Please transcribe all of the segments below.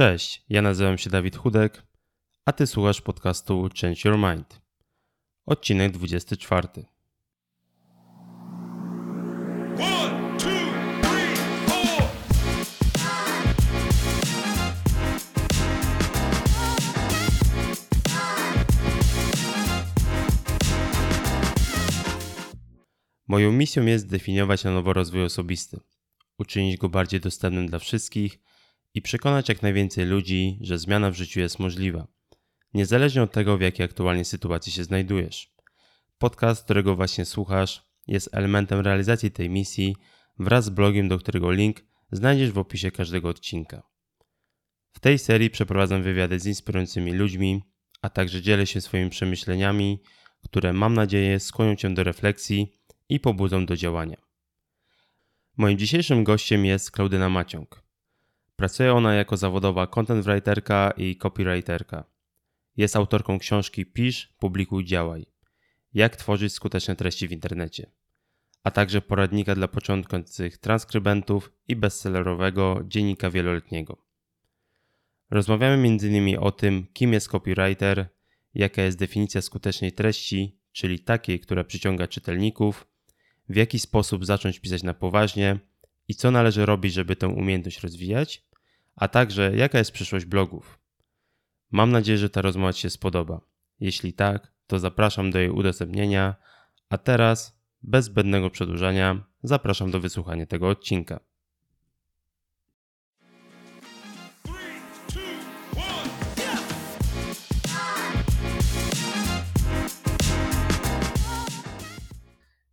Cześć, ja nazywam się Dawid Chudek, a ty słuchasz podcastu Change Your Mind. Odcinek 24. One, two, three, four. Moją misją jest zdefiniować na nowo rozwój osobisty, uczynić go bardziej dostępnym dla wszystkich – i przekonać jak najwięcej ludzi, że zmiana w życiu jest możliwa, niezależnie od tego, w jakiej aktualnie sytuacji się znajdujesz. Podcast, którego właśnie słuchasz, jest elementem realizacji tej misji wraz z blogiem, do którego link znajdziesz w opisie każdego odcinka. W tej serii przeprowadzam wywiady z inspirującymi ludźmi, a także dzielę się swoimi przemyśleniami, które mam nadzieję skłonią Cię do refleksji i pobudzą do działania. Moim dzisiejszym gościem jest Klaudyna Maciąg. Pracuje ona jako zawodowa content writerka i copywriterka. Jest autorką książki Pisz, publikuj, działaj. Jak tworzyć skuteczne treści w internecie. A także poradnika dla początkujących transkrybentów i bestsellerowego dziennika wieloletniego. Rozmawiamy m.in. o tym, kim jest copywriter, jaka jest definicja skutecznej treści, czyli takiej, która przyciąga czytelników, w jaki sposób zacząć pisać na poważnie i co należy robić, żeby tę umiejętność rozwijać, a także jaka jest przyszłość blogów. Mam nadzieję, że ta rozmowa Ci się spodoba. Jeśli tak, to zapraszam do jej udostępnienia, a teraz, bez zbędnego przedłużania, zapraszam do wysłuchania tego odcinka.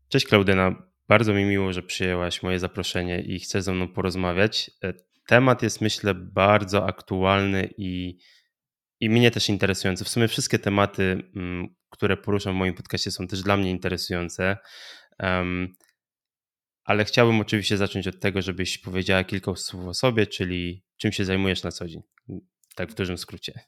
Cześć Klaudyna, bardzo mi miło, że przyjęłaś moje zaproszenie i chcesz ze mną porozmawiać. Temat jest, myślę, bardzo aktualny i, i mnie też interesujący. W sumie wszystkie tematy, mm, które poruszam w moim podcaście, są też dla mnie interesujące. Um, ale chciałbym oczywiście zacząć od tego, żebyś powiedziała kilka słów o sobie, czyli czym się zajmujesz na co dzień. Tak w dużym skrócie.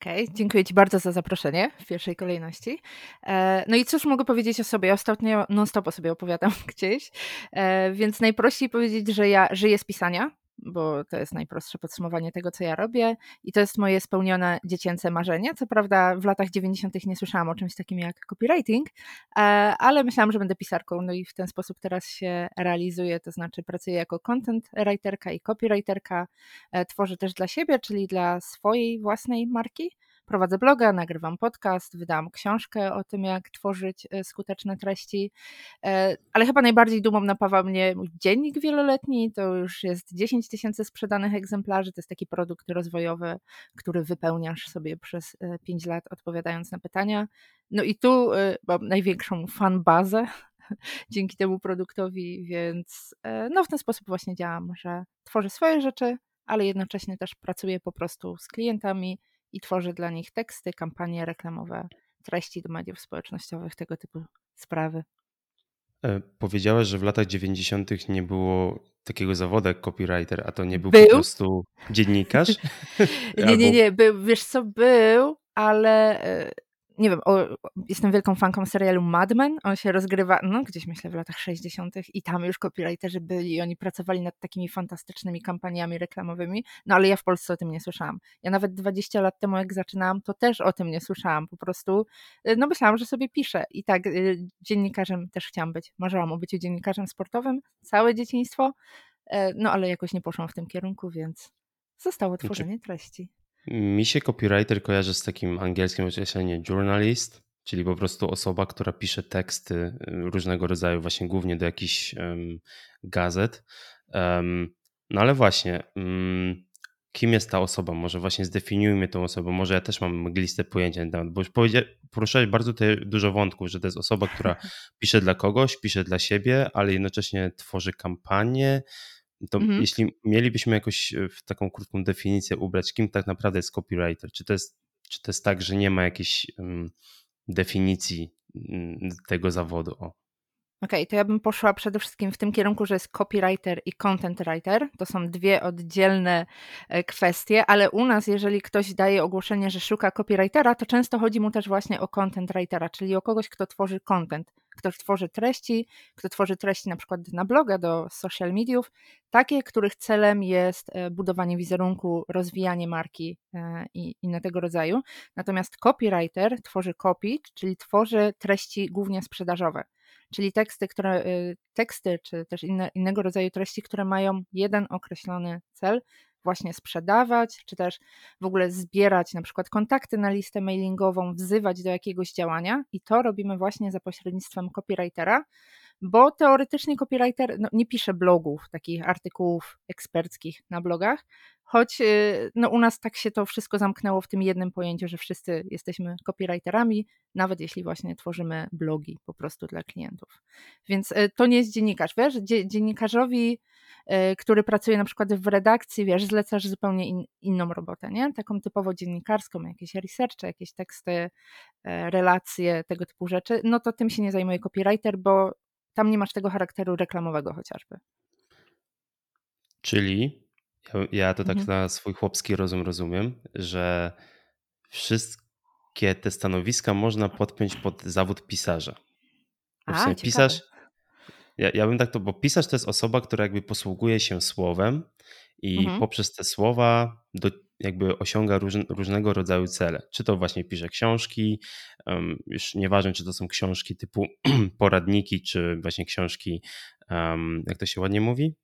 Okej, okay, dziękuję Ci bardzo za zaproszenie w pierwszej kolejności. E, no i cóż mogę powiedzieć o sobie? Ostatnio non-stop o sobie opowiadam gdzieś, e, więc najprościej powiedzieć, że ja żyję z pisania, bo to jest najprostsze podsumowanie tego, co ja robię i to jest moje spełnione dziecięce marzenie. Co prawda w latach 90. nie słyszałam o czymś takim jak copywriting, e, ale myślałam, że będę pisarką, no i w ten sposób teraz się realizuję, to znaczy pracuję jako content writerka i copywriterka, e, tworzę też dla siebie, czyli dla swojej własnej marki, prowadzę bloga, nagrywam podcast, wydałam książkę o tym, jak tworzyć e, skuteczne treści, e, ale chyba najbardziej dumą napawa mnie dziennik wieloletni, to już jest 10 tysięcy sprzedanych egzemplarzy, to jest taki produkt rozwojowy, który wypełniasz sobie przez 5 e, lat odpowiadając na pytania. No i tu mam największą fan bazę dzięki temu produktowi, więc no w ten sposób właśnie działam, że tworzę swoje rzeczy, ale jednocześnie też pracuję po prostu z klientami, i tworzy dla nich teksty, kampanie reklamowe, treści do mediów społecznościowych, tego typu sprawy. E, powiedziałaś, że w latach 90. nie było takiego zawodu jak copywriter, a to nie był, był? po prostu dziennikarz? nie, nie, nie, był, wiesz co, był, ale e, nie wiem, o, jestem wielką fanką serialu Mad Men. On się rozgrywa, no gdzieś myślę w latach 60. i tam już copywriterzy byli i oni pracowali nad takimi fantastycznymi kampaniami reklamowymi. No ale ja w Polsce o tym nie słyszałam. Ja nawet 20 lat temu, jak zaczynałam, to też o tym nie słyszałam. Po prostu, y, no myślałam, że sobie piszę. I tak, y, dziennikarzem też chciałam być. Marzyłam o byciu dziennikarzem sportowym całe dzieciństwo. E, no ale jakoś nie poszłam w tym kierunku, więc zostało znaczy tworzenie treści. Mi się copywriter kojarzy z takim angielskim określeniem journalist, czyli po prostu osoba, która pisze teksty różnego rodzaju, właśnie głównie do jakichś um, gazet. Um, no ale właśnie, um, kim jest ta osoba? Może właśnie zdefiniujmy tą osobę, może ja też mam mgliste pojęcie na temat, bo już poruszałeś bardzo tutaj dużo wątków, że to jest osoba, która pisze dla kogoś, pisze dla siebie, ale jednocześnie tworzy kampanię, to mhm. jeśli mielibyśmy jakoś e, w taką krótką definicję ubrać, kim tak naprawdę jest copywriter? Czy to jest, czy to jest tak, że nie ma jakiejś um, definicji um, tego zawodu? O. Okej, okay, to ja bym poszła przede wszystkim w tym kierunku, że jest copywriter i content writer. To są dwie oddzielne e, kwestie, ale u nas, jeżeli ktoś daje ogłoszenie, że szuka copywritera, to często chodzi mu też właśnie o content writera, czyli o kogoś, kto tworzy content kto tworzy treści, kto tworzy treści na przykład na bloga, do social mediów, takie, których celem jest e, budowanie wizerunku, rozwijanie marki e, i inne tego rodzaju. Natomiast copywriter tworzy copy, czyli tworzy treści głównie sprzedażowe czyli teksty, które, y, teksty czy też inne, innego rodzaju treści, które mają jeden określony cel, właśnie sprzedawać, czy też w ogóle zbierać na przykład kontakty na listę mailingową, wzywać do jakiegoś działania i to robimy właśnie za pośrednictwem copywritera, bo teoretycznie copywriter no, nie pisze blogów, takich artykułów eksperckich na blogach, choć y, no, u nas tak się to wszystko zamknęło w tym jednym pojęciu, że wszyscy jesteśmy copywriterami, nawet jeśli właśnie tworzymy blogi po prostu dla klientów. Więc y, to nie jest dziennikarz, wiesz, dziennikarzowi, który pracuje na przykład w redakcji, wiesz, zlecasz zupełnie in, inną robotę, nie? Taką typowo dziennikarską, jakieś researche, jakieś teksty, relacje, tego typu rzeczy, no to tym się nie zajmuje copywriter, bo tam nie masz tego charakteru reklamowego chociażby. Czyli ja, to tak Mhm. na swój chłopski rozum rozumiem, że wszystkie te stanowiska można podpiąć pod zawód pisarza. W A, sumie ciekawe. pisarz, ja, ja bym tak to, bo pisarz to jest osoba, która jakby posługuje się słowem i Mhm. poprzez te słowa do, jakby osiąga róż, różnego rodzaju cele. Czy to właśnie pisze książki, um, już nieważne, czy to są książki typu poradniki, czy właśnie książki, um, jak to się ładnie mówi?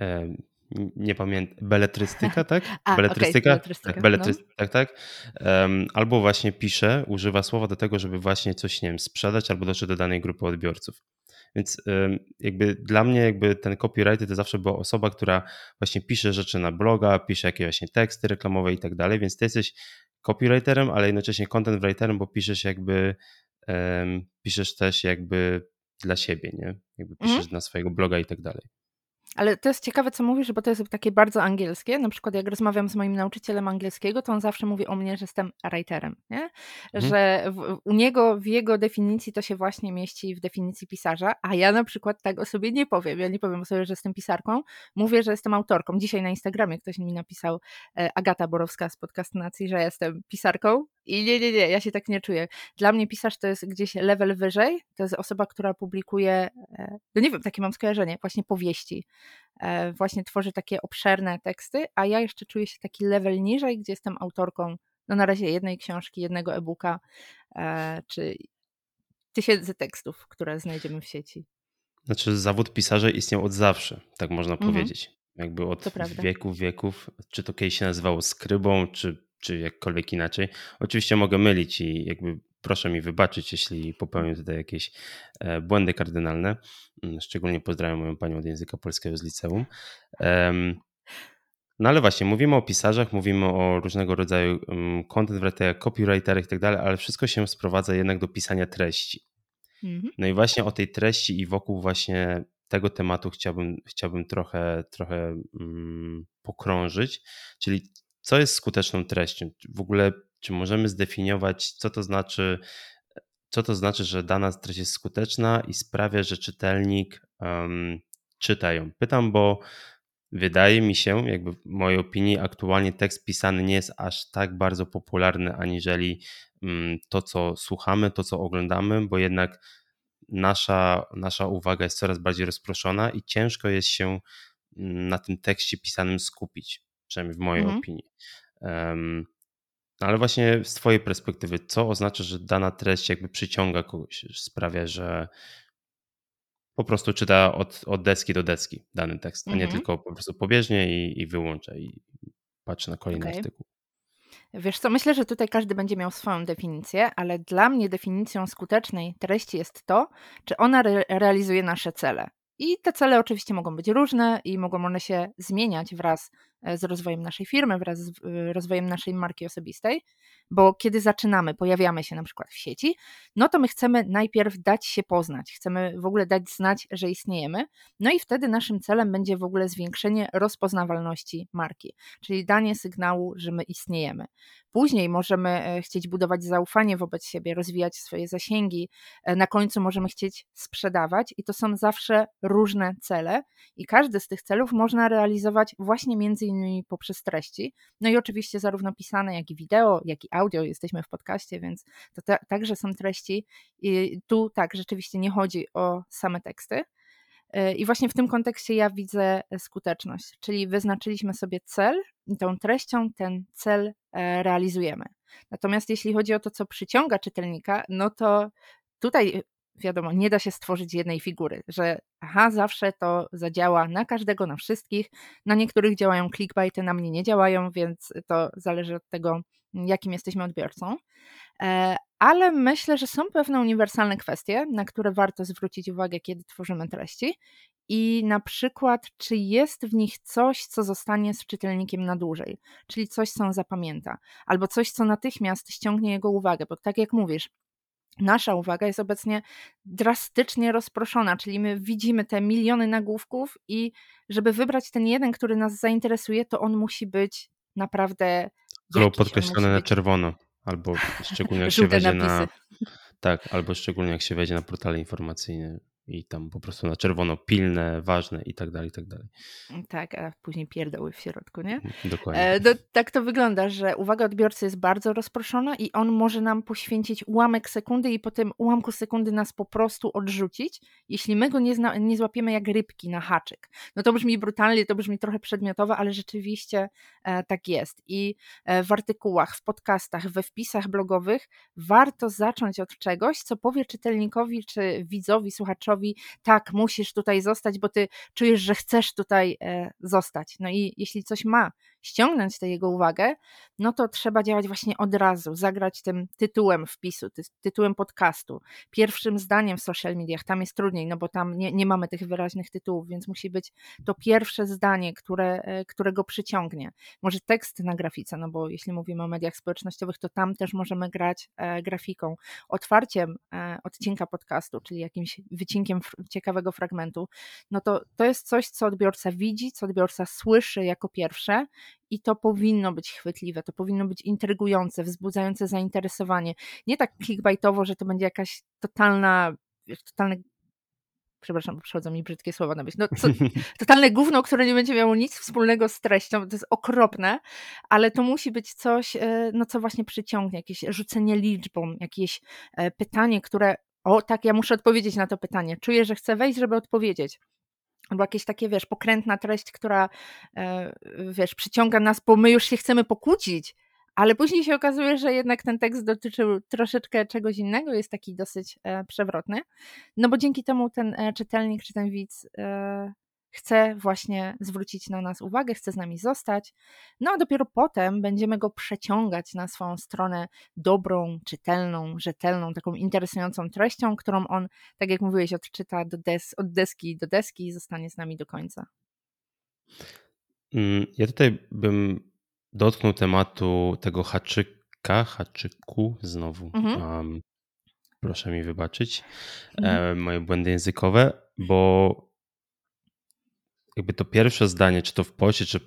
Um, nie pamiętam, beletrystyka, tak? A, beletrystyka? okay, beletrystyka. Tak, beletry... no. tak, tak. Um, albo właśnie pisze, używa słowa do tego, żeby właśnie coś, nie wiem, sprzedać albo dotrzeć do danej grupy odbiorców. Więc um, jakby dla mnie jakby ten copywriter to zawsze była osoba, która właśnie pisze rzeczy na bloga, pisze jakieś właśnie teksty reklamowe i tak dalej, więc ty jesteś copywriterem, ale jednocześnie content writerem, bo piszesz jakby um, piszesz też jakby dla siebie, nie? Jakby piszesz mm. na swojego bloga i tak dalej. Ale to jest ciekawe, co mówisz, bo to jest takie bardzo angielskie. Na przykład, jak rozmawiam z moim nauczycielem angielskiego, to on zawsze mówi o mnie, że jestem writerem, nie? Mhm. Że w, u niego, w jego definicji to się właśnie mieści w definicji pisarza, a ja na przykład tak o sobie nie powiem. Ja nie powiem o sobie, że jestem pisarką. Mówię, że jestem autorką. Dzisiaj na Instagramie ktoś mi napisał, e, Agata Borowska z podcastu Nacji, że jestem pisarką i nie, nie, nie, ja się tak nie czuję. Dla mnie pisarz to jest gdzieś level wyżej, to jest osoba, która publikuje, e, no nie wiem, takie mam skojarzenie, właśnie powieści właśnie tworzy takie obszerne teksty, a ja jeszcze czuję się taki level niżej, gdzie jestem autorką no na razie jednej książki, jednego e-booka, e, czy tysięcy tekstów, które znajdziemy w sieci. Znaczy zawód pisarza istniał od zawsze, tak można mhm. powiedzieć. Jakby od wieków, wieków, czy to kiedyś się nazywało skrybą, czy, czy jakkolwiek inaczej. Oczywiście mogę mylić i jakby proszę mi wybaczyć, jeśli popełnię tutaj jakieś e, błędy kardynalne. Mm, szczególnie pozdrawiam moją panią od języka polskiego z liceum. No ale właśnie, mówimy o pisarzach, mówimy o różnego rodzaju mm, content writerach, copywriterach i tak dalej, ale wszystko się sprowadza jednak do pisania treści. Mhm. No i właśnie o tej treści i wokół właśnie tego tematu chciałbym, chciałbym trochę, trochę um, pokrążyć, czyli co jest skuteczną treścią? W ogóle czy możemy zdefiniować, co to znaczy, co to znaczy, że dana treść jest skuteczna i sprawia, że czytelnik um, czyta ją? Pytam, bo wydaje mi się, jakby w mojej opinii, aktualnie tekst pisany nie jest aż tak bardzo popularny, aniżeli um, to, co słuchamy, to, co oglądamy, bo jednak nasza, nasza uwaga jest coraz bardziej rozproszona i ciężko jest się na tym tekście pisanym skupić, przynajmniej w mojej mhm. opinii. Um, ale właśnie z Twojej perspektywy, co oznacza, że dana treść jakby przyciąga kogoś, sprawia, że po prostu czyta od, od deski do deski dany tekst, a nie mhm. tylko po prostu pobieżnie i, i wyłącza i patrzy na kolejny okay. artykuł. Wiesz co, myślę, że tutaj każdy będzie miał swoją definicję, ale dla mnie definicją skutecznej treści jest to, czy ona re realizuje nasze cele. I te cele oczywiście mogą być różne i mogą one się zmieniać wraz z rozwojem naszej firmy, wraz z e, rozwojem naszej marki osobistej, bo kiedy zaczynamy, pojawiamy się na przykład w sieci, no to my chcemy najpierw dać się poznać, chcemy w ogóle dać znać, że istniejemy, no i wtedy naszym celem będzie w ogóle zwiększenie rozpoznawalności marki, czyli danie sygnału, że my istniejemy. Później możemy e, chcieć budować zaufanie wobec siebie, rozwijać swoje zasięgi, na końcu możemy chcieć sprzedawać i to są zawsze różne cele i każdy z tych celów można realizować właśnie między innymi poprzez treści. No i oczywiście zarówno pisane, jak i wideo, jak i audio. Jesteśmy w podcaście, więc to ta, także są treści. I tu tak, rzeczywiście nie chodzi o same teksty. E, I właśnie w tym kontekście ja widzę skuteczność, czyli wyznaczyliśmy sobie cel i tą treścią ten cel e, realizujemy. Natomiast jeśli chodzi o to, co przyciąga czytelnika, no to tutaj wiadomo, nie da się stworzyć jednej figury, że aha, zawsze to zadziała na każdego, na wszystkich. Na niektórych działają clickbaity, na mnie nie działają, więc to zależy od tego, jakim jesteśmy odbiorcą. E, ale myślę, że są pewne uniwersalne kwestie, na które warto zwrócić uwagę, kiedy tworzymy treści. I na przykład, czy jest w nich coś, co zostanie z czytelnikiem na dłużej, czyli coś, co on zapamięta, albo coś, co natychmiast ściągnie jego uwagę, bo tak jak mówisz, nasza uwaga jest obecnie drastycznie rozproszona, czyli my widzimy te miliony nagłówków i żeby wybrać ten jeden, który nas zainteresuje, to on musi być naprawdę podkreślone na być... czerwono, albo szczególnie jak się wejdzie na tak, albo szczególnie jak się wejdzie na portale informacyjne i tam po prostu na czerwono pilne, ważne i tak dalej, i tak dalej. Mm, tak, a później pierdoły w środku, nie? Mhm, dokładnie. E, do, tak to wygląda, że uwaga odbiorcy jest bardzo rozproszona i on może nam poświęcić ułamek sekundy i po tym ułamku sekundy nas po prostu odrzucić, jeśli my go nie, zna, nie złapiemy jak rybki na haczyk. No to brzmi brutalnie, to brzmi trochę przedmiotowo, ale rzeczywiście e, tak jest. I e, w artykułach, w podcastach, we wpisach blogowych warto zacząć od czegoś, co powie czytelnikowi czy widzowi, słuchaczowi, tak, musisz tutaj zostać, bo ty czujesz, że chcesz tutaj e, zostać. No i jeśli coś ma ściągnąć tę jego uwagę, no to trzeba działać właśnie od razu, zagrać tym tytułem wpisu, ty, tytułem podcastu, pierwszym zdaniem w social mediach. Tam jest trudniej, no bo tam nie, nie mamy tych wyraźnych tytułów, więc musi być to pierwsze zdanie, które, e, które go przyciągnie. Może tekst na grafice, no bo jeśli mówimy o mediach społecznościowych, to tam też możemy grać e, grafiką. Otwarciem e, odcinka podcastu, czyli jakimś wycinkiem ciekawego fragmentu, no to to jest coś, co odbiorca widzi, co odbiorca słyszy jako pierwsze i to powinno być chwytliwe, to powinno być intrygujące, wzbudzające zainteresowanie. Nie tak clickbaitowo, że to będzie jakaś totalna, totalne przepraszam, przychodzą mi brzydkie słowa na myśl, no, co, totalne gówno, które nie będzie miało nic wspólnego z treścią, to jest okropne, ale to musi być coś, e, no co właśnie przyciągnie, jakieś rzucenie liczbą, jakieś e, pytanie, które, o tak, ja muszę odpowiedzieć na to pytanie, czuję, że chcę wejść, żeby odpowiedzieć albo jakieś takie, wiesz, pokrętna treść, która, e, wiesz, przyciąga nas, bo my już się chcemy pokłócić, ale później się okazuje, że jednak ten tekst dotyczył troszeczkę czegoś innego, jest taki dosyć e, przewrotny, no bo dzięki temu ten e, czytelnik czy ten widz chce właśnie zwrócić na nas uwagę, chce z nami zostać, no a dopiero potem będziemy go przeciągać na swoją stronę dobrą, czytelną, rzetelną, taką interesującą treścią, którą on, tak jak mówiłeś, odczyta do des od deski do deski i zostanie z nami do końca. Mm, ja tutaj bym dotknął tematu tego haczyka, haczyku znowu. Mhm. Um, proszę mi wybaczyć mhm. e, moje błędy językowe, bo jakby to pierwsze zdanie, czy to w poście, czy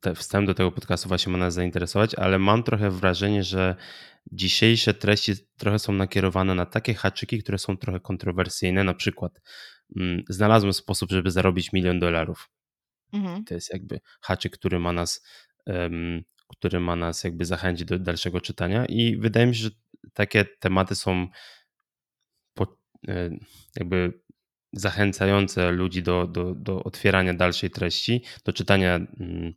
te, wstęp do tego podcastu właśnie ma nas zainteresować, ale mam trochę wrażenie, że dzisiejsze treści trochę są nakierowane na takie haczyki, które są trochę kontrowersyjne. Na przykład mm, znalazłem sposób, żeby zarobić milion dolarów. Mhm. To jest jakby haczyk, który ma nas, um, który ma nas jakby zachęcić do dalszego czytania i wydaje mi się, że takie tematy są po, e, jakby zachęcające ludzi do, do, do otwierania dalszej treści, do czytania mm,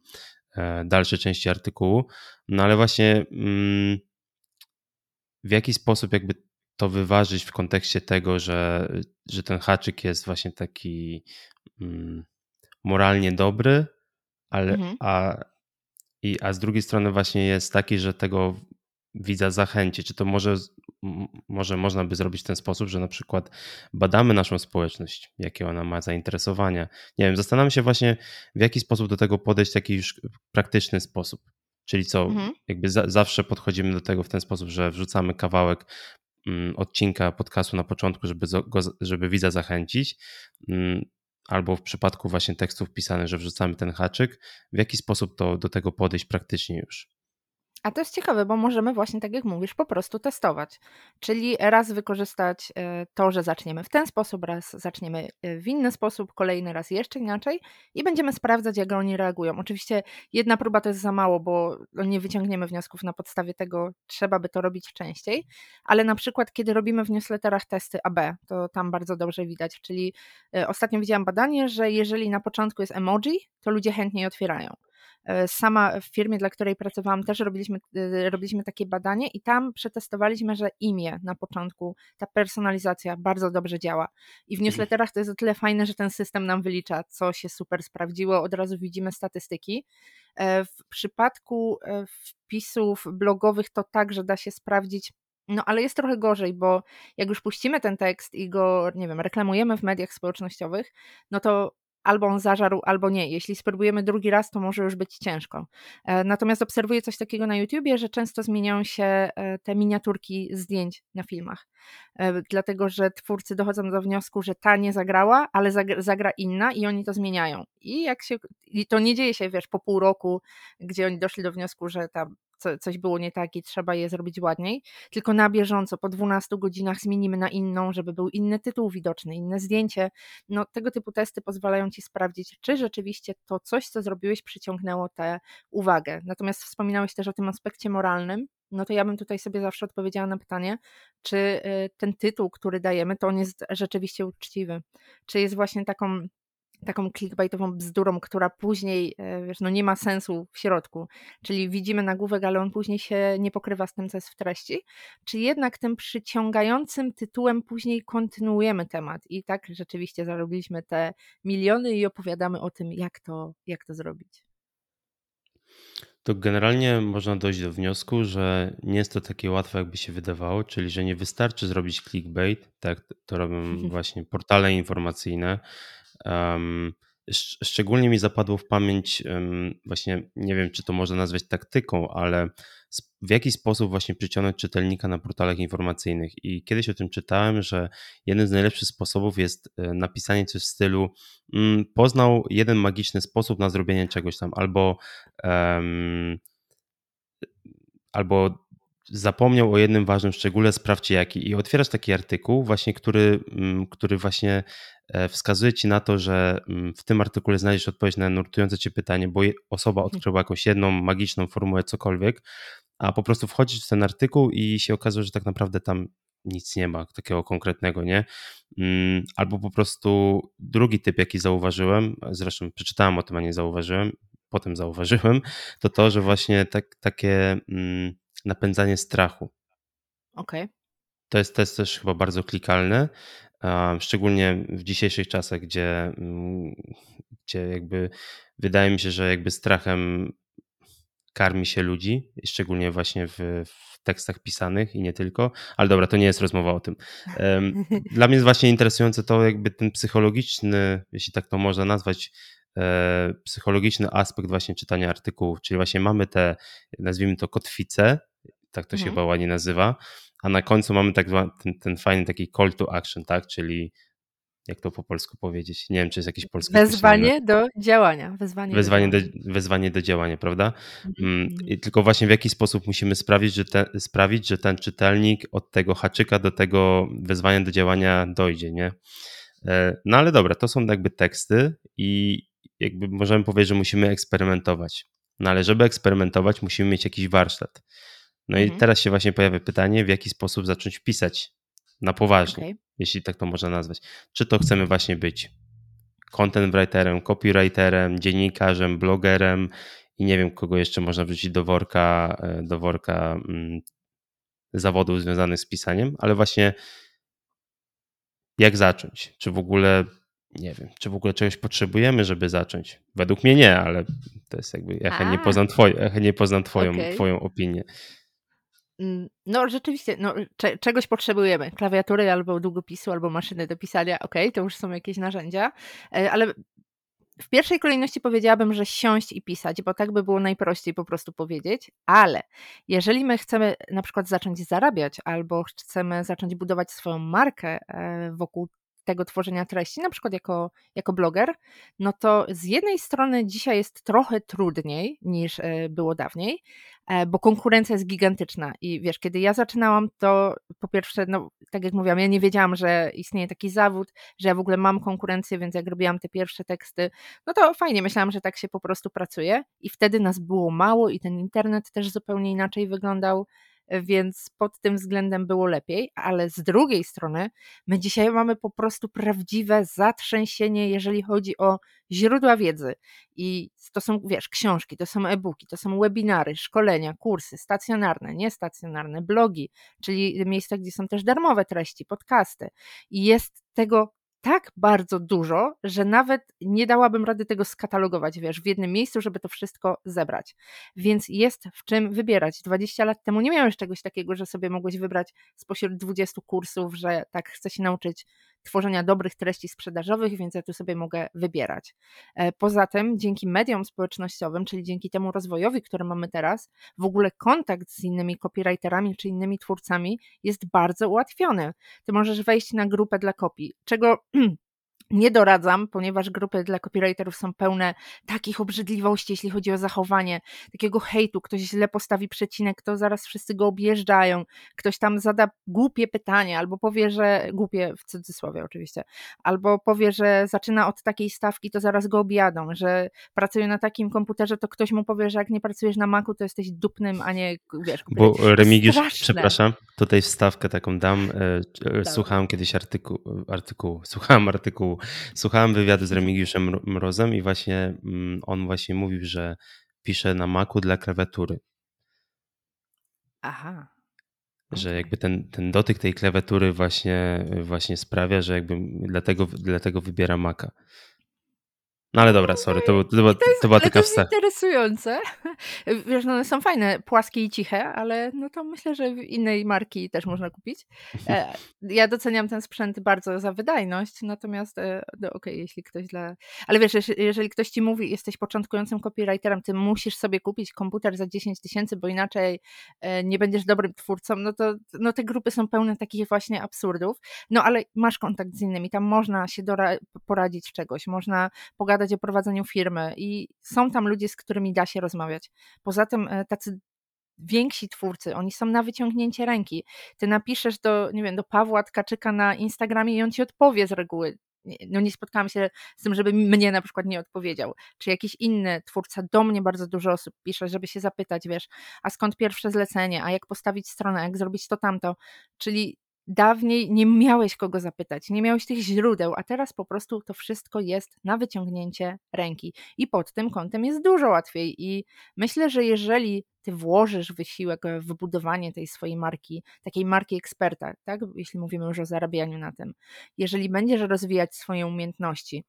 e, dalszej części artykułu. No ale właśnie mm, w jaki sposób jakby to wyważyć w kontekście tego, że, że ten haczyk jest właśnie taki mm, moralnie dobry, ale mhm. a, i, a z drugiej strony właśnie jest taki, że tego widza zachęci? Czy to może, może można by zrobić w ten sposób, że na przykład badamy naszą społeczność, jakie ona ma zainteresowania? Nie wiem, zastanawiam się właśnie, w jaki sposób do tego podejść w taki już praktyczny sposób. Czyli co, mhm. jakby za, zawsze podchodzimy do tego w ten sposób, że wrzucamy kawałek mm, odcinka podcastu na początku, żeby, go, żeby widza zachęcić, mm, albo w przypadku właśnie tekstów pisanych, że wrzucamy ten haczyk. W jaki sposób to do tego podejść praktycznie już? A to jest ciekawe, bo możemy właśnie, tak jak mówisz, po prostu testować. Czyli raz wykorzystać e, to, że zaczniemy w ten sposób, raz zaczniemy e, w inny sposób, kolejny raz jeszcze inaczej i będziemy sprawdzać, jak oni reagują. Oczywiście jedna próba to jest za mało, bo nie wyciągniemy wniosków na podstawie tego, trzeba by to robić częściej, ale na przykład, kiedy robimy w newsletterach testy AB, to tam bardzo dobrze widać. Czyli e, ostatnio widziałam badanie, że jeżeli na początku jest emoji, to ludzie chętniej otwierają. E, sama w firmie, dla której pracowałam, też robiliśmy, e, robiliśmy takie badanie i tam przetestowaliśmy, że imię na początku, ta personalizacja bardzo dobrze działa. I w newsletterach to jest o tyle fajne, że ten system nam wylicza, co się super sprawdziło, od razu widzimy statystyki. E, w przypadku wpisów blogowych to także da się sprawdzić no, ale jest trochę gorzej, bo jak już puścimy ten tekst i go, nie wiem, reklamujemy w mediach społecznościowych, no to albo on zażarł, albo nie. Jeśli spróbujemy drugi raz, to może już być ciężko. E, natomiast obserwuję coś takiego na YouTubie, że często zmieniają się e, te miniaturki zdjęć na filmach. E, dlatego, że twórcy dochodzą do wniosku, że ta nie zagrała, ale zagra inna i oni to zmieniają. I jak się, i to nie dzieje się, wiesz, po pół roku, gdzie oni doszli do wniosku, że ta co, coś było nie tak i trzeba je zrobić ładniej, tylko na bieżąco, po 12 godzinach zmienimy na inną, żeby był inny tytuł widoczny, inne zdjęcie. No, tego typu testy pozwalają ci sprawdzić, czy rzeczywiście to coś, co zrobiłeś, przyciągnęło tę uwagę. Natomiast wspominałeś też o tym aspekcie moralnym, no to ja bym tutaj sobie zawsze odpowiedziała na pytanie, czy y, ten tytuł, który dajemy, to on jest rzeczywiście uczciwy. Czy jest właśnie taką taką clickbaitową bzdurą, która później, e, wiesz, no nie ma sensu w środku. Czyli widzimy nagłówek, ale on później się nie pokrywa z tym, co jest w treści. Czy jednak tym przyciągającym tytułem później kontynuujemy temat i tak rzeczywiście zarobiliśmy te miliony i opowiadamy o tym, jak to, jak to zrobić. To generalnie można dojść do wniosku, że nie jest to takie łatwe, jakby się wydawało, czyli że nie wystarczy zrobić clickbait, tak to robią właśnie portale informacyjne, Um, szczególnie mi zapadło w pamięć, um, właśnie nie wiem, czy to można nazwać taktyką, ale w jaki sposób właśnie przyciągnąć czytelnika na portalach informacyjnych. I kiedyś o tym czytałem, że jeden z najlepszych sposobów jest e, napisanie coś w stylu um, poznał jeden magiczny sposób na zrobienie czegoś tam, albo albo zapomniał o jednym ważnym szczególe, sprawdźcie jaki. I otwierasz taki artykuł, właśnie, który, mm, który właśnie e, wskazuje ci na to, że mm, w tym artykule znajdziesz odpowiedź na nurtujące cię pytanie, bo osoba mhm. odkryła jakąś jedną magiczną formułę, cokolwiek, a po prostu wchodzisz w ten artykuł i się okazuje, że tak naprawdę tam nic nie ma takiego konkretnego, nie? Mm, albo po prostu drugi typ, jaki zauważyłem, zresztą przeczytałem o tym, a nie zauważyłem, potem zauważyłem, to to, że właśnie tak, takie napędzanie strachu. Okej. Okay. To, jest, to jest też chyba bardzo klikalne, szczególnie w dzisiejszych czasach, gdzie, mm, gdzie jakby wydaje mi się, że jakby strachem karmi się ludzi, szczególnie właśnie w, w, tekstach pisanych i nie tylko, ale dobra, to nie jest rozmowa o tym. Dla mnie jest właśnie interesujące to jakby ten psychologiczny, jeśli tak to można nazwać, e, psychologiczny aspekt właśnie czytania artykułów, czyli właśnie mamy te, nazwijmy to kotwice, tak to się mhm. chyba ładnie nazywa, a na końcu mamy tak ten, ten fajny taki call to action, tak, czyli jak to po polsku powiedzieć? Nie wiem, czy jest jakiś polski Wezwanie do działania. Wezwanie, wezwanie, do, działania. Do, wezwanie do działania, prawda? Mhm. Mm, I tylko właśnie w jaki sposób musimy sprawić że, te, sprawić, że ten czytelnik od tego haczyka do tego wezwania do działania dojdzie, nie? E, no ale dobra, to są jakby teksty i jakby możemy powiedzieć, że musimy eksperymentować. No ale żeby eksperymentować, musimy mieć jakiś warsztat. No mhm. i teraz się właśnie pojawia pytanie, w jaki sposób zacząć pisać na poważnie, okay. jeśli tak to można nazwać. Czy to chcemy właśnie być content writerem, copywriterem, dziennikarzem, blogerem i nie wiem, kogo jeszcze można wrzucić do worka, e, do worka mm, zawodów związanych z pisaniem, ale właśnie jak zacząć? Czy w ogóle, nie wiem, czy w ogóle czegoś potrzebujemy, żeby zacząć? Według mnie nie, ale to jest jakby, ja chętnie poznam, twoj, ja poznam twoją, okay. twoją opinię. Mm, no rzeczywiście, no, cze czegoś potrzebujemy. Klawiatury albo długopisu, albo maszyny do pisania, ok, to już są jakieś narzędzia, e, ale w pierwszej kolejności powiedziałabym, że siąść i pisać, bo tak by było najprościej po prostu powiedzieć, ale jeżeli my chcemy na przykład zacząć zarabiać albo chcemy zacząć budować swoją markę e, wokół tego tworzenia treści, na przykład jako, jako bloger, no to z jednej strony dzisiaj jest trochę trudniej niż e, było dawniej, e, bo konkurencja jest gigantyczna. I wiesz, kiedy ja zaczynałam, to po pierwsze, no tak jak mówiłam, ja nie wiedziałam, że istnieje taki zawód, że ja w ogóle mam konkurencję, więc jak robiłam te pierwsze teksty, no to fajnie, myślałam, że tak się po prostu pracuje. I wtedy nas było mało i ten internet też zupełnie inaczej wyglądał, więc pod tym względem było lepiej, ale z drugiej strony my dzisiaj mamy po prostu prawdziwe zatrzęsienie, jeżeli chodzi o źródła wiedzy. I to są, wiesz, książki, to są e-booki, to są webinary, szkolenia, kursy stacjonarne, niestacjonarne, blogi, czyli miejsca, gdzie są też darmowe treści, podcasty. I jest tego tak bardzo dużo, że nawet nie dałabym rady tego skatalogować, wiesz, w jednym miejscu, żeby to wszystko zebrać. Więc jest w czym wybierać. 20 lat temu nie miałeś czegoś takiego, że sobie mogłeś wybrać spośród 20 kursów, że tak chcę się nauczyć tworzenia dobrych treści sprzedażowych, więc ja tu sobie mogę wybierać. E, poza tym, dzięki mediom społecznościowym, czyli dzięki temu rozwojowi, który mamy teraz, w ogóle kontakt z innymi copywriterami czy innymi twórcami jest bardzo ułatwiony. Ty możesz wejść na grupę dla kopii, czego nie doradzam, ponieważ grupy dla copywriterów są pełne takich obrzydliwości, jeśli chodzi o zachowanie, takiego hejtu, ktoś źle postawi przecinek, to zaraz wszyscy go objeżdżają, ktoś tam zada głupie pytanie, albo powie, że głupie w cudzysłowie oczywiście, albo powie, że zaczyna od takiej stawki, to zaraz go objadą, że pracuje na takim komputerze, to ktoś mu powie, że jak nie pracujesz na Macu, to jesteś dupnym, a nie wiesz. Bo Remigiusz, przepraszam, tutaj wstawkę taką dam. E, e, słuchałem kiedyś artykułu, artykułu, słuchałem artykułu Słuchałem wywiadu z Remigiuszem Mrozem i właśnie mm, on właśnie mówił, że pisze na Macu dla klawiatury. Aha. Że jakby ten, ten dotyk tej klawiatury właśnie, właśnie sprawia, że jakby dlatego, dlatego wybiera Maca. No ale dobra, sorry, to, to, to, to była wstawka. To jest interesujące. Wiesz, no one są fajne, płaskie i ciche, ale no to myślę, że innej marki też można kupić. E, ja doceniam ten sprzęt bardzo za wydajność, natomiast e, no okej, okay, jeśli ktoś dla... Ale wiesz, jeżeli ktoś ci mówi, jesteś początkującym copywriterem, ty musisz sobie kupić komputer za 10 tysięcy, bo inaczej e, nie będziesz dobrym twórcą, no to no te grupy są pełne takich właśnie absurdów. No ale masz kontakt z innymi, tam można się poradzić czegoś, można pogadać opowiadać o prowadzeniu firmy i są tam ludzie, z którymi da się rozmawiać. Poza tym e, tacy więksi twórcy, oni są na wyciągnięcie ręki. Ty napiszesz do, nie wiem, do Pawła Tkaczyka na Instagramie i on ci odpowie z reguły. No nie spotkałam się z tym, żeby mnie na przykład nie odpowiedział. Czy jakiś inny twórca, do mnie bardzo dużo osób pisze, żeby się zapytać, wiesz, a skąd pierwsze zlecenie, a jak postawić stronę, jak zrobić to tamto. Czyli dawniej nie miałeś kogo zapytać, nie miałeś tych źródeł, a teraz po prostu to wszystko jest na wyciągnięcie ręki. I pod tym kątem jest dużo łatwiej. I myślę, że jeżeli ty włożysz wysiłek w budowanie tej swojej marki, takiej marki eksperta, tak? Jeśli mówimy już o zarabianiu na tym, jeżeli będziesz rozwijać swoje umiejętności,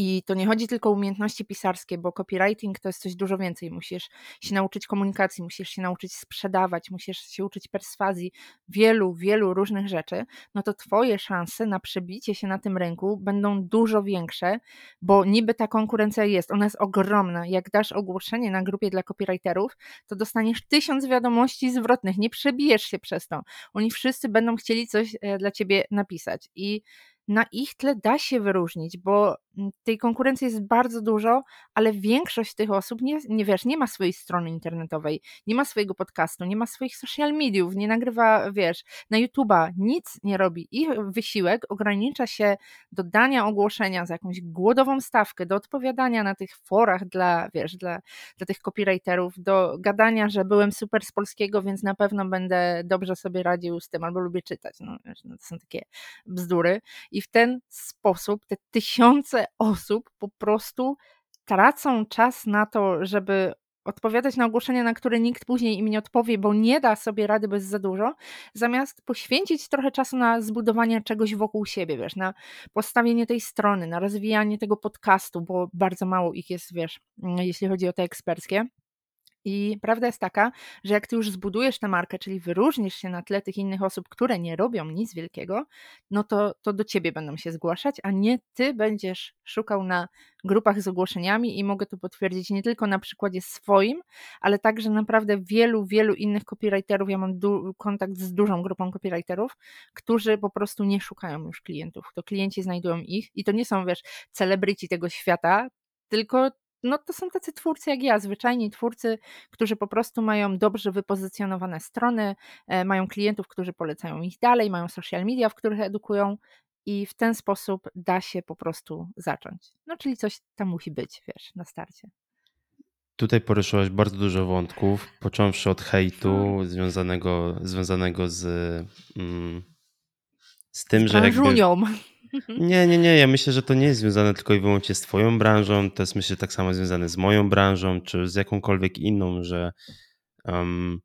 i to nie chodzi tylko o umiejętności pisarskie, bo copywriting to jest coś dużo więcej. Musisz się nauczyć komunikacji, musisz się nauczyć sprzedawać, musisz się uczyć perswazji, wielu, wielu różnych rzeczy. No to Twoje szanse na przebicie się na tym rynku będą dużo większe, bo niby ta konkurencja jest, ona jest ogromna. Jak dasz ogłoszenie na grupie dla copywriterów, to dostaniesz tysiąc wiadomości zwrotnych, nie przebijesz się przez to. Oni wszyscy będą chcieli coś e, dla Ciebie napisać. I na ich tle da się wyróżnić, bo tej konkurencji jest bardzo dużo, ale większość tych osób nie, nie wiesz, nie ma swojej strony internetowej, nie ma swojego podcastu, nie ma swoich social mediów, nie nagrywa, wiesz, na YouTube'a, nic nie robi. Ich wysiłek ogranicza się do dania ogłoszenia za jakąś głodową stawkę, do odpowiadania na tych forach dla, wiesz, dla, dla tych copywriterów, do gadania, że byłem super z polskiego, więc na pewno będę dobrze sobie radził z tym, albo lubię czytać. No, wiesz, no to są takie bzdury. I w ten sposób te tysiące osób po prostu tracą czas na to, żeby odpowiadać na ogłoszenia, na które nikt później im nie odpowie, bo nie da sobie rady bez za dużo, zamiast poświęcić trochę czasu na zbudowanie czegoś wokół siebie, wiesz, na postawienie tej strony, na rozwijanie tego podcastu, bo bardzo mało ich jest, wiesz, jeśli chodzi o te eksperckie. I prawda jest taka, że jak ty już zbudujesz tę markę, czyli wyróżnisz się na tle tych innych osób, które nie robią nic wielkiego, no to, to do ciebie będą się zgłaszać, a nie ty będziesz szukał na grupach z ogłoszeniami i mogę to potwierdzić nie tylko na przykładzie swoim, ale także naprawdę wielu, wielu innych copywriterów. Ja mam kontakt z dużą grupą copywriterów, którzy po prostu nie szukają już klientów. To klienci znajdują ich i to nie są, wiesz, celebryci tego świata, tylko no to są tacy twórcy jak ja, zwyczajni twórcy, którzy po prostu mają dobrze wypozycjonowane strony, e, mają klientów, którzy polecają ich dalej, mają social media, w których edukują i w ten sposób da się po prostu zacząć. No czyli coś tam musi być, wiesz, na starcie. Tutaj poruszyłaś bardzo dużo wątków, począwszy od hejtu związanego, związanego z, mm, z tym, z że jakby... Nie, nie, nie. Ja myślę, że to nie jest związane tylko i wyłącznie z Twoją branżą. To jest myślę tak samo związane z moją branżą, czy z jakąkolwiek inną, że, um,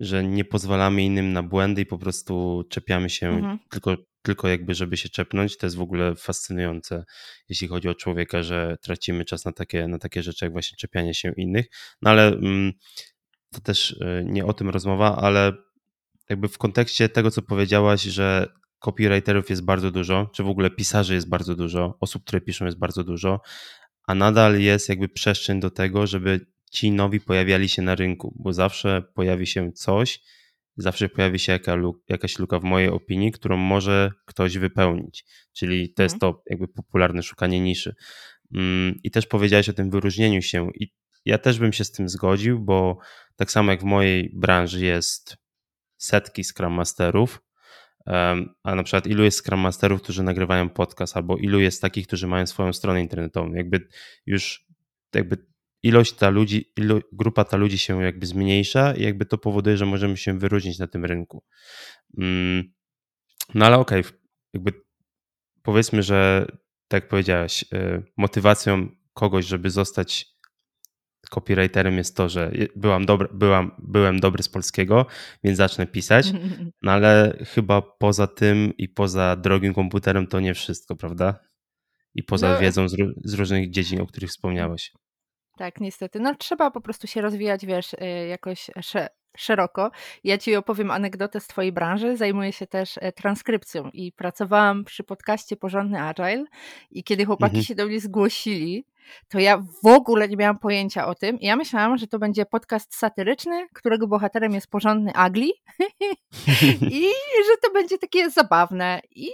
że nie pozwalamy innym na błędy i po prostu czepiamy się mhm. tylko, tylko jakby, żeby się czepnąć. To jest w ogóle fascynujące, jeśli chodzi o człowieka, że tracimy czas na takie, na takie rzeczy, jak właśnie czepianie się innych. No ale um, to też y, nie o tym rozmowa, ale jakby w kontekście tego, co powiedziałaś, że copywriterów jest bardzo dużo, czy w ogóle pisarzy jest bardzo dużo, osób, które piszą jest bardzo dużo, a nadal jest jakby przestrzeń do tego, żeby ci nowi pojawiali się na rynku, bo zawsze pojawi się coś, zawsze pojawi się jaka, jakaś luka w mojej opinii, którą może ktoś wypełnić. Czyli to jest mhm. to jakby popularne szukanie niszy. Mm, I też powiedziałeś o tym wyróżnieniu się i ja też bym się z tym zgodził, bo tak samo jak w mojej branży jest setki Scrum Masterów, a na przykład ilu jest Scrum Masterów, którzy nagrywają podcast, albo ilu jest takich, którzy mają swoją stronę internetową. Jakby już jakby ilość ta ludzi, grupa ta ludzi się jakby zmniejsza i jakby to powoduje, że możemy się wyróżnić na tym rynku. Mm, no ale okej, okay, jakby powiedzmy, że tak jak powiedziałeś, y, motywacją kogoś, żeby zostać copywriterem jest to, że byłam dobry, byłam, byłem dobry z polskiego, więc zacznę pisać, no ale chyba poza tym i poza drogim komputerem to nie wszystko, prawda? I poza no, wiedzą z, z, różnych dziedzin, o których wspomniałeś. Tak, niestety. No trzeba po prostu się rozwijać, wiesz, y, jakoś szeroko. Ja ci opowiem anegdotę z twojej branży. Zajmuję się też e, transkrypcją i pracowałam przy podcaście Porządny Agile i kiedy chłopaki mhm. się do mnie zgłosili, to ja w ogóle nie miałam pojęcia o tym. Ja myślałam, że to będzie podcast satyryczny, którego bohaterem jest porządny Agli i że to będzie takie zabawne. I